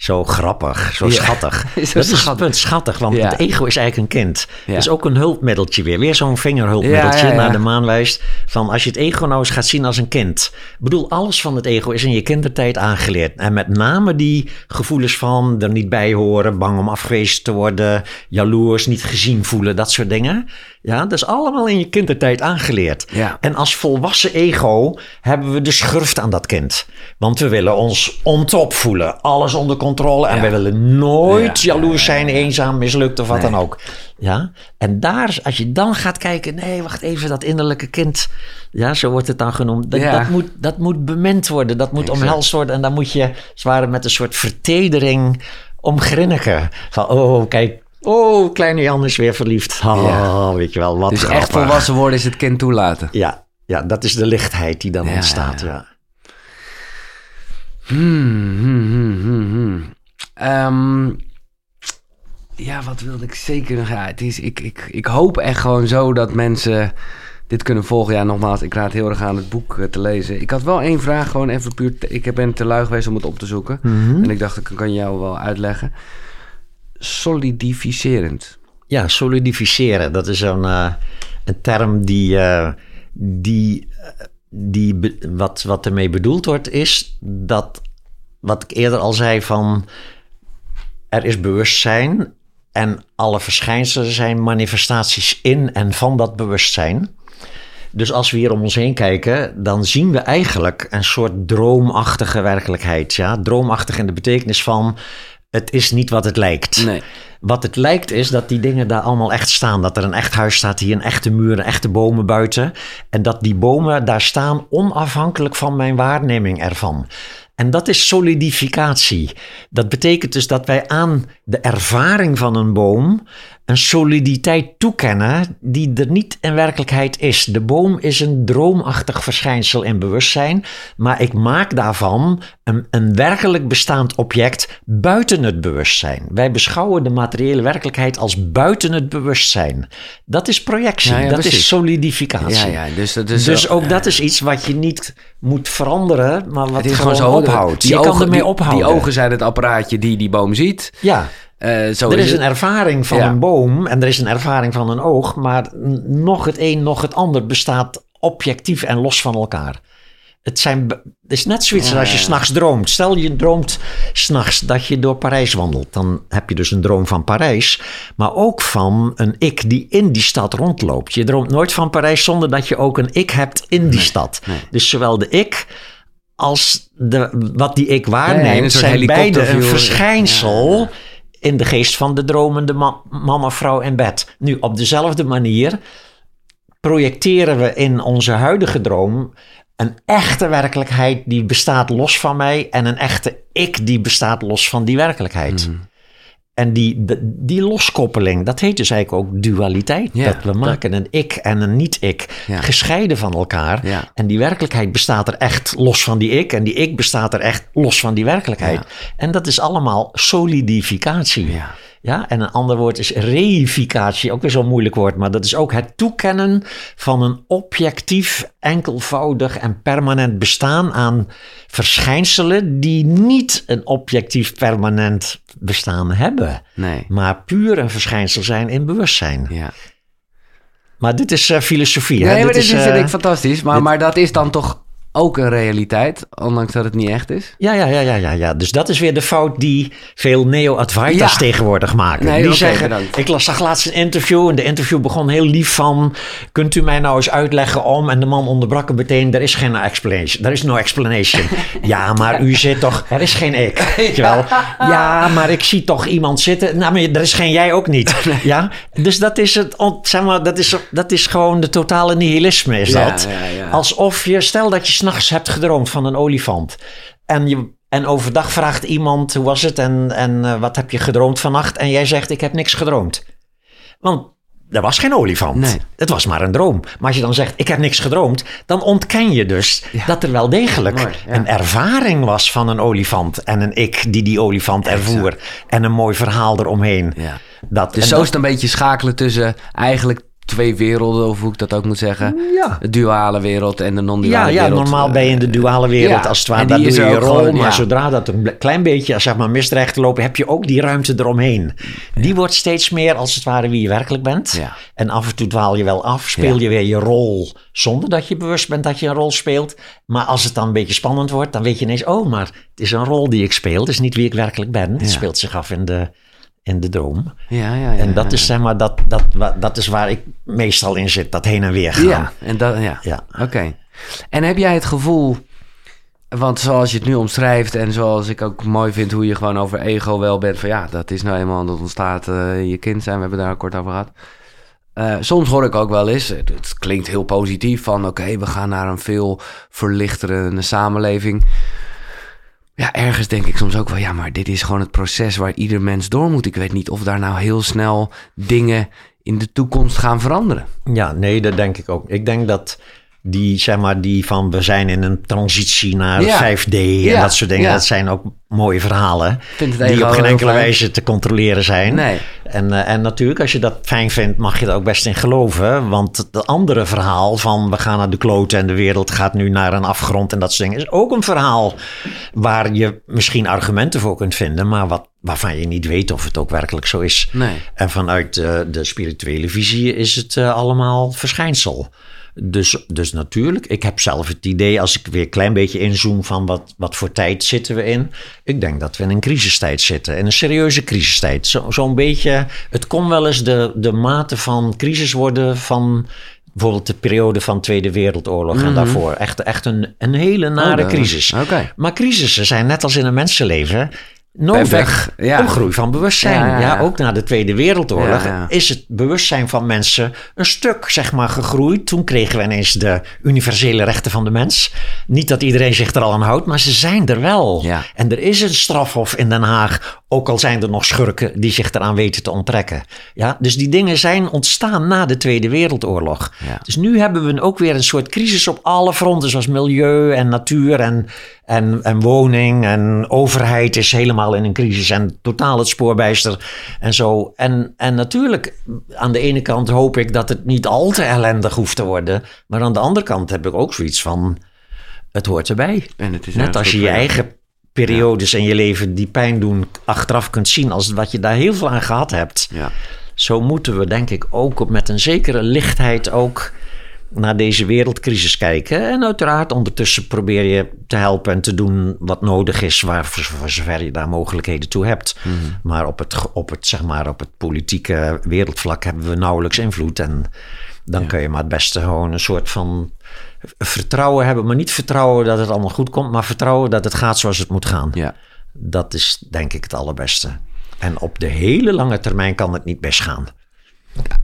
Zo grappig, zo Ja. schattig. (laughs) Zo dat is het schattig. punt, schattig, want Ja. het ego is eigenlijk een kind. Ja. Het is ook een hulpmiddeltje weer. Weer zo'n vingerhulpmiddeltje naar de maan wijst. Van als je het ego nou eens gaat zien als een kind. Ik bedoel, alles van het ego is in je kindertijd aangeleerd. En met name die gevoelens van er niet bij horen, bang om afgewezen te worden, jaloers, niet gezien voelen, dat soort dingen. Ja, dat is allemaal in je kindertijd aangeleerd. Ja. En als volwassen ego hebben we de schurft aan dat kind. Want we willen ons on top voelen. Alles onder controle. En Ja. we willen nooit Ja, jaloers zijn, eenzaam, mislukt of wat Nee. dan ook. Ja. En daar, als je dan gaat kijken. Nee, wacht even, dat innerlijke kind. Ja, zo wordt het dan genoemd. Dat, Ja. dat, moet, dat moet bemind worden. Dat moet Exact. omhelst worden. En dan moet je, zwaar met een soort vertedering om grinniken. Van, oh, kijk. Oh, kleine Jan is weer verliefd. Oh, Ja. weet je wel, wat dus echt volwassen worden is het kind toelaten. Ja, ja, dat is de lichtheid die dan Ja, ontstaat. ja. Ja. Hmm, hmm, hmm. Ehm, ja, wat wilde ik zeker nog? Ja, het is, ik, ik, ik hoop echt gewoon zo dat mensen dit kunnen volgen. Ja, nogmaals, ik raad heel erg aan het boek eh, te lezen. Ik had wel één vraag, gewoon even puur... te- ik ben te lui geweest om het op te zoeken. Mhm. En ik dacht, ik kan jou wel uitleggen. Solidificerend. Ja, solidificeren, dat is zo'n eh, een term die, eh, die, die wat, wat ermee bedoeld wordt, is dat wat ik eerder al zei van er is bewustzijn en alle verschijnselen zijn manifestaties in en van dat bewustzijn. Dus als we hier om ons heen kijken, dan zien we eigenlijk een soort droomachtige werkelijkheid. Ja? Droomachtig in de betekenis van het is niet wat het lijkt. Nee. Wat het lijkt is dat die dingen daar allemaal echt staan. Dat er een echt huis staat hier, een echte muur, echte bomen buiten. En dat die bomen daar staan onafhankelijk van mijn waarneming ervan. En dat is solidificatie. Dat betekent dus dat wij aan de ervaring van een boom een soliditeit toekennen die er niet in werkelijkheid is. De boom is een droomachtig verschijnsel in bewustzijn, maar ik maak daarvan een, een werkelijk bestaand object buiten het bewustzijn. Wij beschouwen de materiële werkelijkheid als buiten het bewustzijn. Dat is projectie, Ja, ja, dat precies. is solidificatie. Ja, ja, dus dat is Dus ook dat is iets wat je niet moet veranderen, maar wat gewoon, ophoudt. Die je ogen, kan ermee ophouden. Die ogen zijn het apparaatje die die boom ziet. Ja, Eh, zo er is een ervaring van Ja. een boom en er is een ervaring van een oog, maar nog het een, nog het ander bestaat objectief en los van elkaar. Het, zijn, het is net zoiets als je s'nachts droomt. Stel je droomt s'nachts dat je door Parijs wandelt. Dan heb je dus een droom van Parijs. Maar ook van een ik die in die stad rondloopt. Je droomt nooit van Parijs zonder dat je ook een ik hebt in die stad. nee. Dus zowel de ik als de, wat die ik Nee, nee, waarneemt... zijn beide een verschijnsel... Ja, ja. In de geest van de dromende ma- of vrouw in bed. Nu, op dezelfde manier projecteren we in onze huidige droom een echte werkelijkheid die bestaat los van mij en een echte ik die bestaat los van die werkelijkheid. Mhm. En die, die, loskoppeling, dat heet dus eigenlijk ook dualiteit. Ja, dat we dat- maken een ik en een niet-ik Ja. gescheiden van elkaar. Ja. En die werkelijkheid bestaat er echt los van die ik. En die ik bestaat er echt los van die werkelijkheid. En dat is allemaal solidificatie. Ja. Ja, en een ander woord is reificatie, ook weer zo'n moeilijk woord, maar dat is ook het toekennen van een objectief, enkelvoudig en permanent bestaan aan verschijnselen die niet een objectief permanent bestaan hebben, Nee. maar puur een verschijnsel zijn in bewustzijn. Ja. Maar dit is eh, filosofie. hè? Nee, maar dit is, is, vind eh, ik fantastisch. Maar, dit- maar dat is dan toch ook een realiteit, ondanks dat het niet echt is? Ja, ja, ja, ja, ja, ja. Dus dat is weer de fout die veel neo-advaiters Ja. tegenwoordig maken. Nee, die zeggen, bedankt. ik las, zag laatst een interview en de interview begon heel lief van, kunt u mij nou eens uitleggen om? En de man onderbrak hem meteen, er is geen explanation. Er is no explanation. (laughs) ja, maar u zit toch, er is geen ik. (laughs) Weet je wel? Ja, maar ik zie toch iemand zitten. Nou, maar er is geen jij ook niet. (laughs) Ja, dus dat is het, zeg maar, dat is, dat is gewoon de totale nihilisme is Ja, dat. ja, ja. Alsof je, stel dat je s'nachts hebt gedroomd van een olifant. En, je, en overdag vraagt iemand, hoe was het en, en eh, wat heb je gedroomd vannacht? En jij zegt, ik heb niks gedroomd. Want er was geen olifant. Nee. Het was maar een droom. Maar als je dan zegt, ik heb niks gedroomd, dan ontken je dus Ja. dat er wel degelijk Mooi, ja. een ervaring was van een olifant. En een ik die die olifant ervoer. En een mooi verhaal eromheen. Ja. Dat, Dus zo dat- is het een beetje schakelen tussen eigenlijk twee werelden, of hoe ik dat ook moet zeggen. Ja. De duale wereld en de Ja, non-duale ja, wereld. normaal ben je in de duale wereld ja, als het ware. Daar die doe is je je rol. gewoon, maar ja. zodra dat een klein beetje zeg maar, misdreigt te lopen, heb je ook die ruimte eromheen. Die wordt steeds meer als het ware wie je werkelijk bent. Ja. En af en toe dwaal je wel af, speel Ja. je weer je rol zonder dat je bewust bent dat je een rol speelt. Maar als het dan een beetje spannend wordt, dan weet je ineens, oh, maar het is een rol die ik speel. Het is niet wie ik werkelijk ben. Het Ja. speelt zich af in de, in de droom. Ja, ja, ja. En dat ja, is zeg maar, dat, dat, dat is waar ik meestal in zit, dat heen en weer gaan. Ja, en dat, ja. Ja. Oké. En heb jij het gevoel, want zoals je het nu omschrijft en zoals ik ook mooi vind hoe je gewoon over ego wel bent, van ja, dat is nou eenmaal dat ontstaat eh, je kind zijn, we hebben daar kort over gehad. Eh, soms hoor ik ook wel eens, het, het klinkt heel positief, van oké, we gaan naar een veel verlichterende samenleving. Ja, ergens denk ik soms ook wel, ja, maar dit is gewoon het proces waar ieder mens door moet. Ik weet niet of daar nou heel snel dingen in de toekomst gaan veranderen. Ja, nee, dat denk ik ook. Ik denk dat die, zeg maar, die van we zijn in een transitie naar Ja. 5D en Ja, dat soort dingen, ja. dat zijn ook mooie verhalen. Die op geen enkele fijn. wijze te controleren zijn. Nee. En, eh, en natuurlijk, als je dat fijn vindt, mag je er ook best in geloven. Want het andere verhaal van we gaan naar de kloten en de wereld gaat nu naar een afgrond en dat soort dingen, is ook een verhaal waar je misschien argumenten voor kunt vinden, maar wat, waarvan je niet weet of het ook werkelijk zo is. Nee. En vanuit eh, de spirituele visie is het eh, allemaal verschijnsel. Dus, dus natuurlijk, ik heb zelf het idee, als ik weer een klein beetje inzoom van wat, wat voor tijd zitten we in. Ik denk dat we in een crisistijd zitten, in een serieuze crisistijd. Zo- Zo'n beetje, het kon wel eens de, de mate van crisis worden van bijvoorbeeld de periode van Tweede Wereldoorlog en daarvoor. Echt, echt een, een hele nare Mhm. Oh, crisis. Maar crisissen zijn net als in een mensenleven nodig weg, ja. groei van bewustzijn. Ja, ook na de Tweede Wereldoorlog is het bewustzijn van mensen een stuk zeg maar, gegroeid. Toen kregen we ineens de universele rechten van de mens. Niet dat iedereen zich er al aan houdt, maar ze zijn er wel. Ja. En er is een strafhof in Den Haag, ook al zijn er nog schurken die zich eraan weten te onttrekken. Ja, dus die dingen zijn ontstaan na de Tweede Wereldoorlog. Ja. Dus nu hebben we ook weer een soort crisis op alle fronten, zoals milieu en natuur en, en, en woning en overheid is helemaal in een crisis en totaal het spoorbijster en zo. En, en natuurlijk, aan de ene kant hoop ik dat het niet al te ellendig hoeft te worden, maar aan de andere kant heb ik ook zoiets van, het hoort erbij. En het is Net als je je eigen periodes in je leven die pijn doen, achteraf kunt zien als wat je daar heel veel aan gehad hebt. Ja. Zo moeten we denk ik ook met een zekere lichtheid ook naar deze wereldcrisis kijken. En uiteraard ondertussen probeer je te helpen en te doen wat nodig is, waar, voor, zover je daar mogelijkheden toe hebt. Maar, op het, op, het, zeg maar op het politieke wereldvlak hebben we nauwelijks invloed. En dan kun je maar het beste gewoon een soort van vertrouwen hebben. Maar niet vertrouwen dat het allemaal goed komt, maar vertrouwen dat het gaat zoals het moet gaan. Ja. Dat is denk ik het allerbeste. En op de hele lange termijn kan het niet best gaan.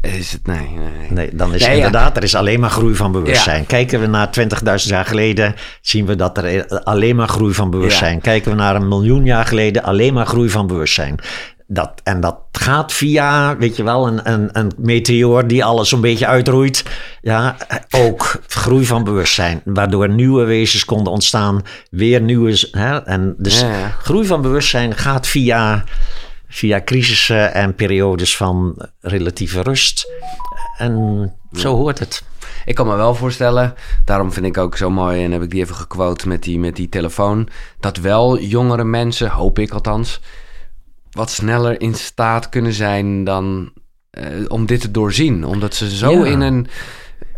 Is het, nee, nee, nee. Nee, dan is Nee, ja. inderdaad, er is alleen maar groei van bewustzijn. Kijken we naar 20.000 jaar geleden, zien we dat er alleen maar groei van bewustzijn. Ja. Kijken we naar een miljoen jaar geleden, alleen maar groei van bewustzijn. Dat, en dat gaat via, weet je wel, een, een, een meteoor die alles een beetje uitroeit. Ja, ook groei van bewustzijn. Waardoor nieuwe wezens konden ontstaan, weer nieuwe. Hè? En dus groei van bewustzijn gaat via, via crisissen en periodes van relatieve rust. En zo hoort het. Ik kan me wel voorstellen, daarom vind ik ook zo mooi en heb ik die even gequote met die, met die telefoon, dat wel jongere mensen, hoop ik althans, wat sneller in staat kunnen zijn dan eh, om dit te doorzien. Omdat ze zo Ja. in een...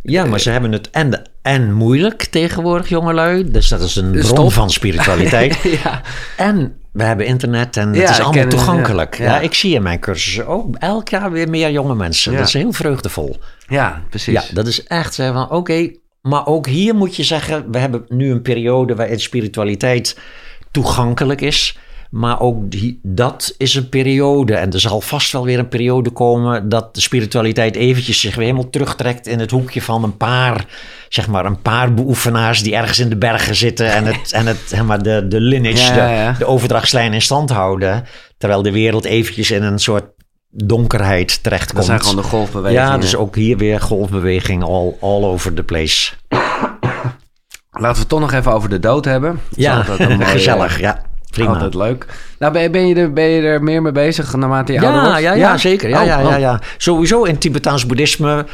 Ja, maar ze hebben het en, en moeilijk tegenwoordig, jongelui. Dus dat is een bron van spiritualiteit. (laughs) ja, en we hebben internet en Ja, het is allemaal het, toegankelijk. ja. Ik zie in mijn cursussen ook elk jaar weer meer jonge mensen. Ja. Dat is heel vreugdevol. ja, precies. Ja, dat is echt zeggen van oké, maar ook hier moet je zeggen, we hebben nu een periode waarin spiritualiteit toegankelijk is. Maar ook die, dat is een periode. En er zal vast wel weer een periode komen dat de spiritualiteit eventjes zich weer helemaal terugtrekt in het hoekje van een paar, zeg maar, een paar beoefenaars die ergens in de bergen zitten en het, en het zeg maar, de, de lineage, Ja, ja, ja. De, de overdrachtslijn in stand houden. Terwijl de wereld eventjes in een soort donkerheid terechtkomt. Dat zijn gewoon de golfbewegingen. Ja, dus ook hier weer golfbeweging all, all over the place. Laten we het toch nog even over de dood hebben. Ja, altijd een (laughs) mooie- gezellig. Ja, prima. Altijd leuk. Nou, ben je, ben, je er, ben je er meer mee bezig naarmate je ouder Ja, wordt? ja, ja, zeker. Ja, Oh, ja, oh. ja, ja. Sowieso in Tibetaans boeddhisme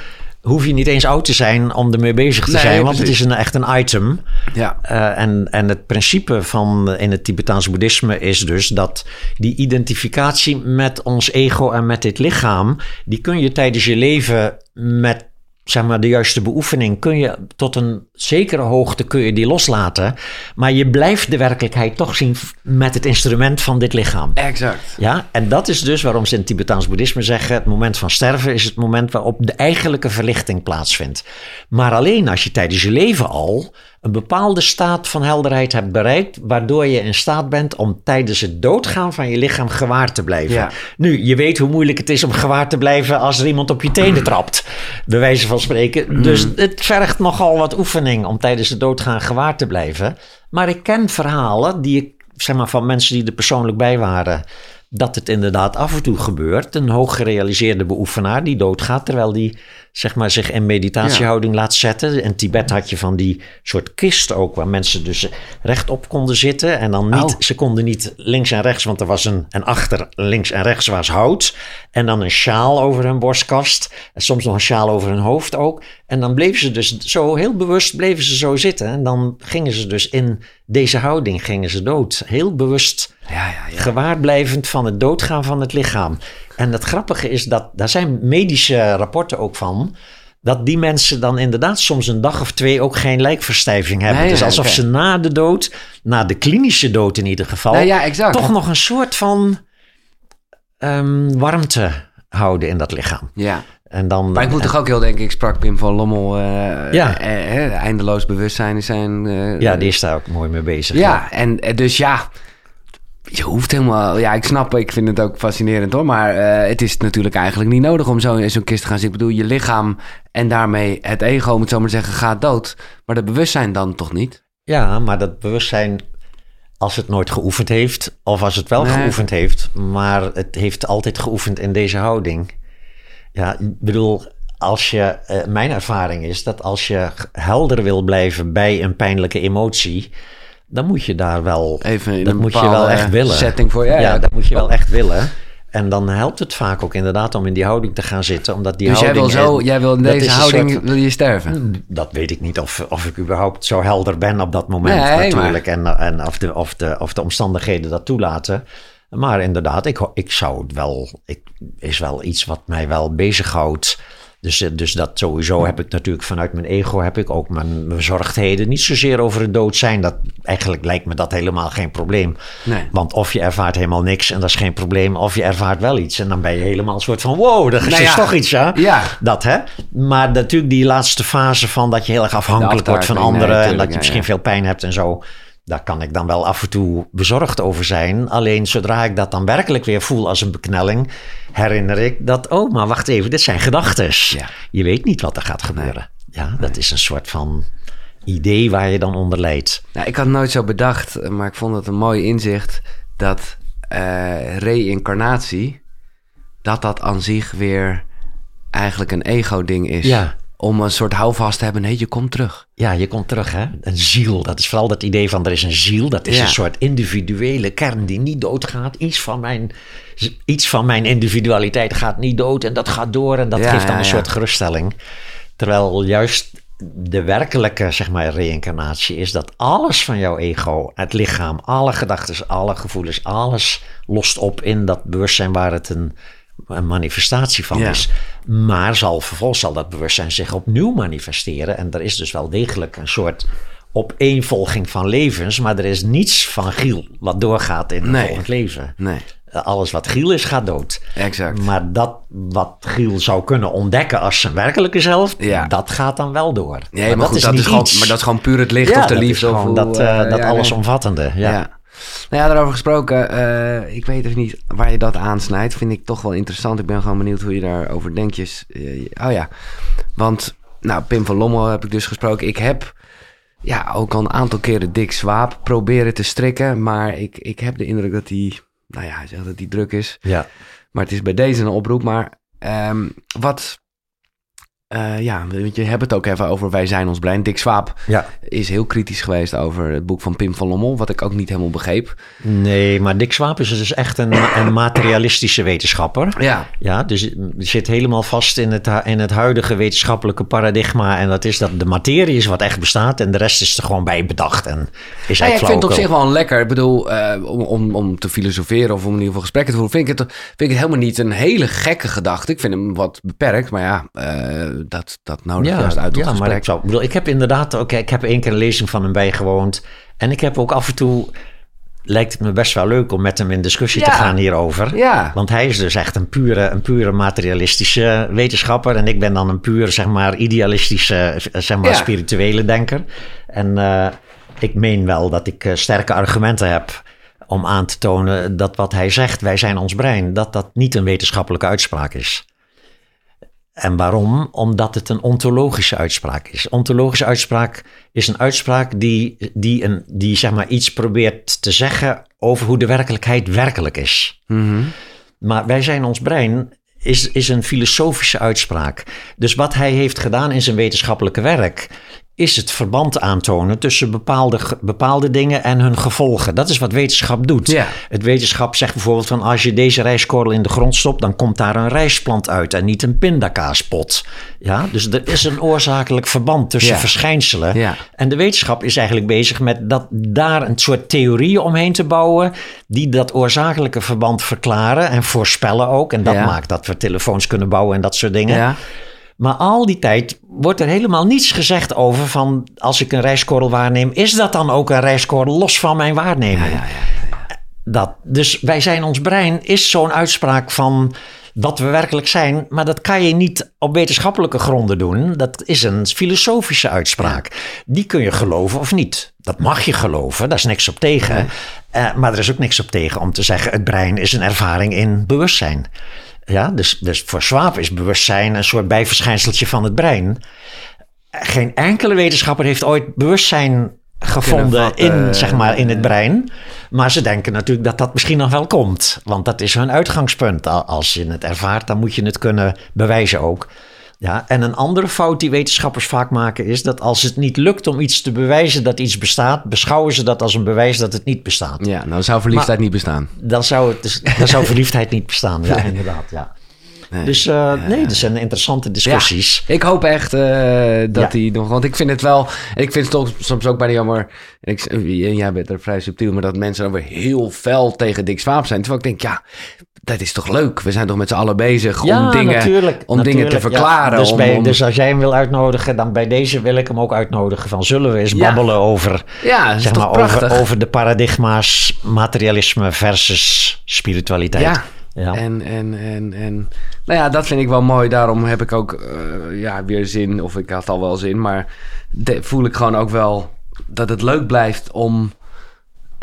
hoef je niet eens oud te zijn om ermee bezig te Nee, zijn. Want het is een, echt een item. Ja, Eh, en, en het principe van in het Tibetaans boeddhisme is dus dat die identificatie met ons ego en met dit lichaam, die kun je tijdens je leven met zeg maar de juiste beoefening, kun je tot een zekere hoogte kun je die loslaten, maar je blijft de werkelijkheid toch zien met het instrument van dit lichaam. exact. Ja, en dat is dus waarom ze in het Tibetaans boeddhisme zeggen: het moment van sterven is het moment waarop de eigenlijke verlichting plaatsvindt. Maar alleen als je tijdens je leven al een bepaalde staat van helderheid hebt bereikt, waardoor je in staat bent om tijdens het doodgaan van je lichaam gewaar te blijven. Ja. Nu, je weet hoe moeilijk het is om gewaar te blijven als er iemand op je tenen trapt, bij wijze van spreken. Dus het vergt nogal wat oefening om tijdens het doodgaan gewaar te blijven. Maar ik ken verhalen die ik, zeg maar, van mensen die er persoonlijk bij waren, dat het inderdaad af en toe gebeurt. Een hoog gerealiseerde beoefenaar die doodgaat terwijl die zeg maar, zich in meditatiehouding laat zetten. In Tibet had je van die soort kist ook, waar mensen dus rechtop konden zitten. En dan niet, Oh. ze konden niet links en rechts, want er was een, en achter links en rechts was hout. En dan een sjaal over hun borstkast. En soms nog een sjaal over hun hoofd ook. En dan bleven ze dus zo heel bewust bleven ze zo zitten. En dan gingen ze dus in deze houding gingen ze dood. Heel bewust Ja, ja, ja. gewaarblijvend van het doodgaan van het lichaam. En het grappige is dat, daar zijn medische rapporten ook van, dat die mensen dan inderdaad soms een dag of twee ook geen lijkverstijving hebben. Nee, dus alsof ze na de dood, na de klinische dood in ieder geval, ja, exact. toch nog een soort van ehm, warmte houden in dat lichaam. Ja. En dan, Maar ik moet toch ook heel denken, ik sprak Pim van Lommel, eh, Ja. eh, eindeloos bewustzijn in zijn... eh, ja, die is daar ook mooi mee bezig. Ja, en dus ja, je hoeft helemaal... Ja, ik snap, ik vind het ook fascinerend hoor. Maar eh, het is natuurlijk eigenlijk niet nodig om zo in zo'n kist te gaan zitten. Ik bedoel, je lichaam en daarmee het ego, om het zo maar te zeggen, gaat dood. Maar dat bewustzijn dan toch niet? Ja, maar dat bewustzijn, als het nooit geoefend heeft, of als het wel Nee. geoefend heeft, maar het heeft altijd geoefend in deze houding. Ja, ik bedoel, als je, eh, mijn ervaring is dat als je helder wil blijven bij een pijnlijke emotie, dan moet je daar wel, Even in dat een moet je wel echt willen. setting voor- ja, ja, dat moet je wel echt willen. En dan helpt het vaak ook inderdaad om in die houding te gaan zitten, omdat die dus jij wil, houding... zo, jij wil in deze houding soort- wil je sterven? dat weet ik niet of, of ik überhaupt zo helder ben op dat moment Nee, natuurlijk. En, en of, de, of, de, of de omstandigheden dat toelaten. Maar inderdaad, ik, ik zou het wel... Ik, is wel iets wat mij wel bezighoudt. Dus, eh, dus dat sowieso heb ik natuurlijk vanuit mijn ego... heb ik ook mijn bezorgdheden. Niet zozeer over het dood zijn. Dat, eigenlijk lijkt me dat helemaal geen probleem. Nee. Want of je ervaart helemaal niks en dat is geen probleem... of je ervaart wel iets en dan ben je helemaal een soort van... wow, er is Nou ja, toch iets, ja? ja. Dat, hè? Maar natuurlijk die laatste fase van dat je heel erg afhankelijk wordt van anderen... nee, en dat je misschien ja. veel pijn hebt en zo... Daar kan ik dan wel af en toe bezorgd over zijn. Alleen zodra ik dat dan werkelijk weer voel als een beknelling... herinner ik dat, oh, maar wacht even, dit zijn gedachten. Ja. Je weet niet wat er gaat gebeuren. Ja, dat is een soort van idee waar je dan onder leidt. Nou, ik had nooit zo bedacht, maar ik vond het een mooi inzicht dat eh reïncarnatie, dat dat aan zich weer eigenlijk een ego-ding is. Ja. Om een soort houvast te hebben, nee, je komt terug. Ja, je komt terug, hè? Een ziel. Dat is vooral dat idee van er is een ziel. Dat is Ja. een soort individuele kern die niet doodgaat. Iets van, mijn, iets van mijn individualiteit gaat niet dood en dat gaat door. En dat Ja, geeft dan ja, een soort geruststelling. Terwijl juist de werkelijke, zeg maar, reïncarnatie is dat alles van jouw ego, het lichaam, alle gedachten, alle gevoelens, alles lost op in dat bewustzijn waar het een, een manifestatie van Ja. is. Maar zal, vervolgens zal dat bewustzijn zich opnieuw manifesteren. En er is dus wel degelijk een soort opeenvolging van levens. Maar er is niets van Giel wat doorgaat in een Nee. volgend leven. Nee, Alles wat Giel is, gaat dood. exact. Maar dat wat Giel zou kunnen ontdekken als zijn werkelijke zelf, Ja. dat gaat dan wel door. Nee, maar, goed, dat is, niet gewoon, iets. maar dat is gewoon puur het licht ja, of de dat is liefde. of gewoon hoe, dat, eh, dat allesomvattende. Ja. Ja. Nou ja, daarover gesproken, eh, ik weet even niet waar je dat aansnijdt. Vind ik toch wel interessant. Ik ben gewoon benieuwd hoe je daarover denkt. Eh, oh ja, want nou, Pim van Lommel heb ik dus gesproken. Ik heb ja, ook al een aantal keren Dick Swaap proberen te strikken. Maar ik, ik heb de indruk dat hij, nou ja, hij zegt dat hij druk is. Ja. Maar het is bij deze een oproep. Maar ehm, wat... eh, ja, want je hebt het ook even over Wij zijn ons brein. Dick Swaap Ja. is heel kritisch geweest over het boek van Pim van Lommel. Wat ik ook niet helemaal begreep. Nee, maar Dick Swaap is dus echt een, een materialistische wetenschapper. Ja, Ja, dus zit helemaal vast in het, in het huidige wetenschappelijke paradigma. En dat is dat de materie is wat echt bestaat. En de rest is er gewoon bij bedacht. En is Nou ja, ik vind het op zich wel lekker. Ik bedoel, eh, om, om, om te filosoferen of om in ieder geval gesprekken te voeren, vind ik het, vind ik het helemaal niet een hele gekke gedachte. Ik vind hem wat beperkt, maar ja, eh, dat, dat nodigt juist uit ja, maar ik, zou, ik bedoel, ik heb inderdaad ook, ik heb één keer een lezing van hem bijgewoond. En ik heb ook af en toe, lijkt het me best wel leuk om met hem in discussie te Ja. gaan hierover. Ja. Want hij is dus echt een pure, een pure materialistische wetenschapper. En ik ben dan een puur, zeg maar, idealistische, eh, zeg maar, Ja. spirituele denker. En eh, ik meen wel dat ik eh, sterke argumenten heb om aan te tonen dat wat hij zegt, wij zijn ons brein, dat dat niet een wetenschappelijke uitspraak is. En waarom? Omdat het een ontologische uitspraak is. Ontologische uitspraak is een uitspraak die, die, een, die zeg maar iets probeert te zeggen over hoe de werkelijkheid werkelijk is. Mhm. Maar wij zijn ons brein is, is een filosofische uitspraak. Dus wat hij heeft gedaan in zijn wetenschappelijke werk is het verband aantonen tussen bepaalde, bepaalde dingen en hun gevolgen. Dat is wat wetenschap doet. Ja. Het wetenschap zegt bijvoorbeeld van als je deze rijstkorrel in de grond stopt, dan komt daar een rijstplant uit en niet een pindakaaspot. Ja, dus er is een oorzakelijk verband tussen Ja. verschijnselen. Ja. En de wetenschap is eigenlijk bezig met dat, daar een soort theorieën omheen te bouwen. die dat oorzakelijke verband verklaren en voorspellen ook. En dat Ja. maakt dat we telefoons kunnen bouwen en dat soort dingen. Ja. Maar al die tijd wordt er helemaal niets gezegd over van. als ik een rijstkorrel waarneem, is dat dan ook een rijstkorrel los van mijn waarneming? Dat, dus wij zijn ons brein is zo'n uitspraak van, wat we werkelijk zijn. Maar dat kan je niet op wetenschappelijke gronden doen. Dat is een filosofische uitspraak. Die kun je geloven of niet. Dat mag je geloven, daar is niks op tegen. Uh, maar er is ook niks op tegen om te zeggen: het brein is een ervaring in bewustzijn. Ja, dus, dus voor Schwab is bewustzijn een soort bijverschijnseltje van het brein. Geen enkele wetenschapper heeft ooit bewustzijn gevonden in, zeg maar, in het brein. Maar ze denken natuurlijk dat dat misschien nog wel komt. Want dat is hun uitgangspunt. Als je het ervaart, dan moet je het kunnen bewijzen ook. Ja, en een andere fout die wetenschappers vaak maken is dat als het niet lukt om iets te bewijzen dat iets bestaat, beschouwen ze dat als een bewijs dat het niet bestaat. Ja, nou zou verliefdheid niet bestaan. Dan zou, het, dus, dan zou verliefdheid niet bestaan, ja, (laughs) inderdaad. Ja. Nee. Dus uh, nee, dat zijn interessante discussies. ik hoop echt uh, dat hij nog... Want ik vind het wel... Ik vind het toch soms ook bij de jammer... En ik, jij bent er vrij subtiel... Maar dat mensen dan weer heel fel tegen Dick Swaap zijn. Terwijl ik denk, ja... Dat is toch leuk? We zijn toch met z'n allen bezig om, dingen, natuurlijk, om dingen te verklaren. Dus, om, bij, om... dus als jij hem wil uitnodigen, dan bij deze wil ik hem ook uitnodigen. Van zullen we eens babbelen over, ja, zeg maar, over, over de paradigma's materialisme versus spiritualiteit. Ja, ja. En, en, en, en nou ja, dat vind ik wel mooi. Daarom heb ik ook uh, ja, weer zin, of ik had al wel zin, maar de, voel ik gewoon ook wel dat het leuk blijft om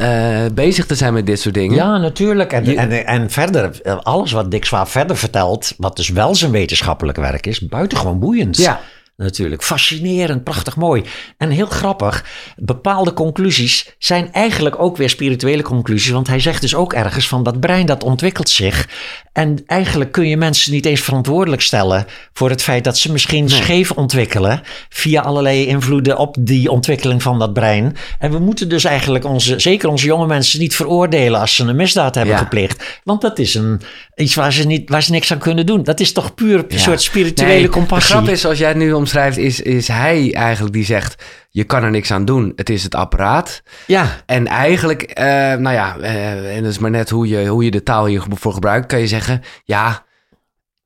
uh, bezig te zijn met dit soort dingen. Ja, natuurlijk. En, en, en verder, alles wat Dick Swaap verder vertelt, wat dus wel zijn wetenschappelijk werk is, buitengewoon boeiend. Ja natuurlijk. Fascinerend, prachtig mooi. En heel grappig, bepaalde conclusies zijn eigenlijk ook weer spirituele conclusies. Want hij zegt dus ook ergens van dat brein dat ontwikkelt zich. En eigenlijk kun je mensen niet eens verantwoordelijk stellen voor het feit dat ze misschien scheef ontwikkelen. Via allerlei invloeden op die ontwikkeling van dat brein. En we moeten dus eigenlijk onze, zeker onze jonge mensen niet veroordelen als ze een misdaad hebben gepleegd. Want dat is een, iets waar ze, niet, waar ze niks aan kunnen doen. Dat is toch puur een soort spirituele nee, compassie. De grap is, als jij nu omschrijft, is, is hij eigenlijk die zegt... je kan er niks aan doen, het is het apparaat. Ja. En eigenlijk, uh, nou ja, uh, en dat is maar net hoe je, hoe je de taal hiervoor gebruikt... kan je zeggen, ja,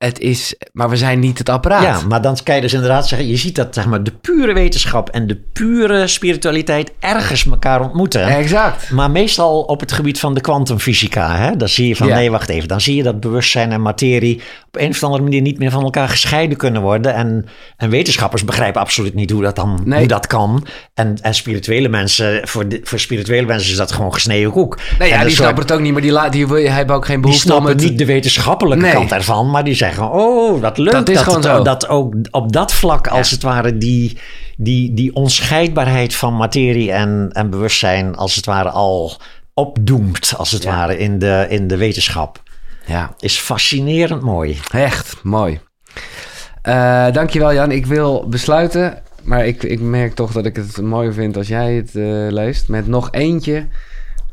het is, maar we zijn niet het apparaat. Ja, maar dan kan je dus inderdaad zeggen, je ziet dat zeg maar, de pure wetenschap en de pure spiritualiteit ergens elkaar ontmoeten. Exact. Maar meestal op het gebied van de kwantumfysica. Dan zie je van, ja. nee, wacht even. Dan zie je dat bewustzijn en materie op een of andere manier niet meer van elkaar gescheiden kunnen worden. En, en wetenschappers begrijpen absoluut niet hoe dat dan nee. hoe dat kan. En, en spirituele mensen, voor, de, voor spirituele mensen is dat gewoon gesneden koek. Nee, ja, en die snappen het ook niet, maar die, die, die hebben ook geen behoefte die snappen om het... niet de wetenschappelijke nee. kant ervan, maar die zeggen oh, wat leuk dat, is dat, gewoon het, zo. dat ook op dat vlak, als het ware, die, die, die onscheidbaarheid van materie en, en bewustzijn, als het ware, al opdoemt, als het ja. ware, in de, in de wetenschap. Ja. Is fascinerend mooi. Echt mooi. Uh, dankjewel Jan. Ik wil besluiten, maar ik, ik merk toch dat ik het mooi vind als jij het uh, leest. Met nog eentje,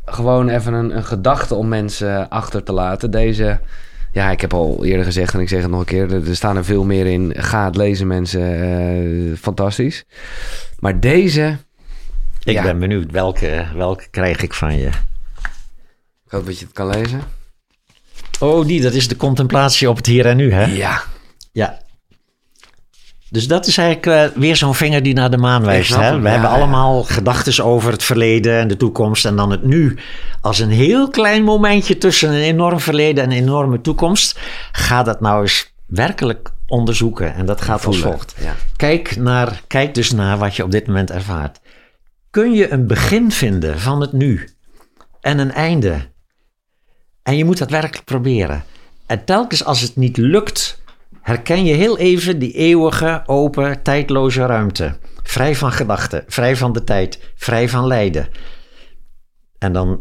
gewoon even een, een gedachte om mensen achter te laten. Deze ja, ik heb al eerder gezegd en ik zeg het nog een keer. Er, er staan er veel meer in. Ga het lezen, mensen. Uh, fantastisch. Maar deze... Ik ja. ben benieuwd. Welke, welke krijg ik van je? Ik hoop dat je het kan lezen. Oh, die. Dat is de contemplatie op het hier en nu, hè? Ja. Ja. Dus dat is eigenlijk uh, weer zo'n vinger die naar de maan wijst. Hè? We ja, hebben ja. allemaal gedachten over het verleden en de toekomst. En dan het nu als een heel klein momentje tussen een enorm verleden en een enorme toekomst. Ga dat nou eens werkelijk onderzoeken. En dat gaat als volgt. Ja. Kijk, naar, kijk dus naar wat je op dit moment ervaart. Kun je een begin vinden van het nu en een einde? En je moet dat werkelijk proberen. En telkens als het niet lukt herken je heel even die eeuwige, open, tijdloze ruimte. Vrij van gedachten, vrij van de tijd, vrij van lijden. En dan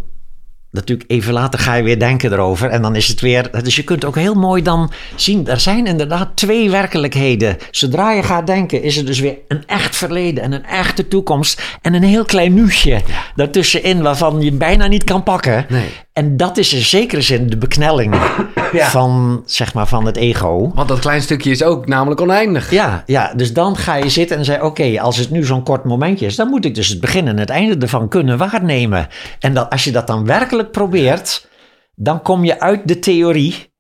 natuurlijk even later ga je weer denken erover. En dan is het weer. Dus je kunt ook heel mooi dan zien. Er zijn inderdaad twee werkelijkheden. Zodra je gaat denken, is er dus weer een echt verleden en een echte toekomst. En een heel klein nuutje daartussenin, waarvan je bijna niet kan pakken. Nee. En dat is in zekere zin de beknelling (coughs) ja. van, zeg maar, van het ego. Want dat klein stukje is ook namelijk oneindig. Ja, ja dus dan ga je zitten en zeggen: Oké, okay, als het nu zo'n kort momentje is, dan moet ik dus het begin en het einde ervan kunnen waarnemen. En dat, als je dat dan werkelijk probeert, dan kom je uit de theorie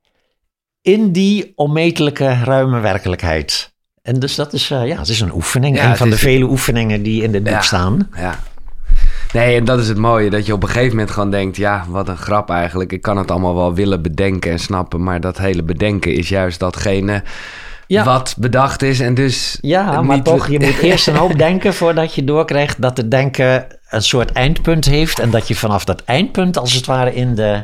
in die onmetelijke ruime werkelijkheid. En dus dat is, uh, ja, het is een oefening. Ja, een van de vele oefeningen die in dit boek ja, staan. Ja. Nee, en dat is het mooie. Dat je op een gegeven moment gewoon denkt... ja, wat een grap eigenlijk. Ik kan het allemaal wel willen bedenken en snappen... maar dat hele bedenken is juist datgene... Ja. wat bedacht is en dus... Ja, maar toch, je moet (laughs) eerst een hoop denken voordat je doorkrijgt dat het denken een soort eindpunt heeft. En dat je vanaf dat eindpunt als het ware in de,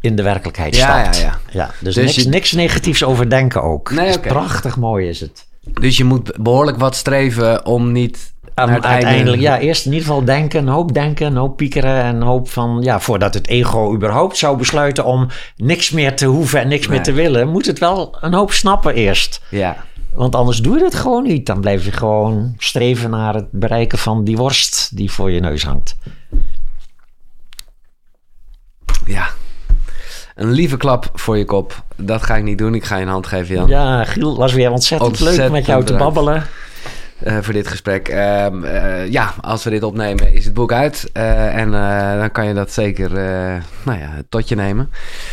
in de werkelijkheid Ja, stapt. ja, ja. dus Dus niks, je- niks negatiefs over denken ook. Nee, oké. Prachtig mooi is het. Dus je moet behoorlijk wat streven om niet... Einde- uiteindelijk, ja, eerst in ieder geval denken, een hoop denken, een hoop piekeren en een hoop van, ja, voordat het ego überhaupt zou besluiten om niks meer te hoeven en niks meer te willen, moet het wel een hoop snappen eerst. Ja, Want anders doe je het gewoon niet. Dan blijf je gewoon streven naar het bereiken van die worst die voor je neus hangt. ja. Een lieve klap voor je kop. Dat ga ik niet doen. Ik ga je een hand geven, Jan. Ja, Giel, was weer ontzettend, leuk met jou te babbelen. Eh, voor dit gesprek. Ehm, eh, ja, als we dit opnemen is het boek uit. Eh, en dan kan je dat zeker nou ja, tot je nemen.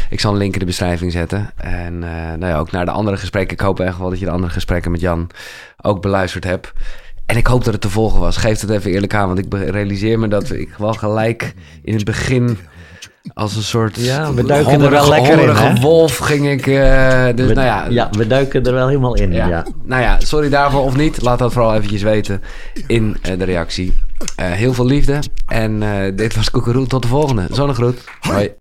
Ik zal een link in de beschrijving zetten. En nou ja, ook naar de andere gesprekken. Ik hoop echt wel dat je de andere gesprekken met Jan ook beluisterd hebt. En ik hoop dat het te volgen was. Geef het even eerlijk aan, want ik realiseer me dat ik wel gelijk in het begin als een soort Ja, we duiken er wel lekker in, hè? wolf ging ik. eh, dus We, nou ja, ja, we duiken er wel helemaal in. Ja. ja. Nou ja, sorry daarvoor of niet. Laat dat vooral eventjes weten in eh, de reactie. Eh, heel veel liefde. En dit was Koekeroe. Tot de volgende. Zonnegroet. Hoi.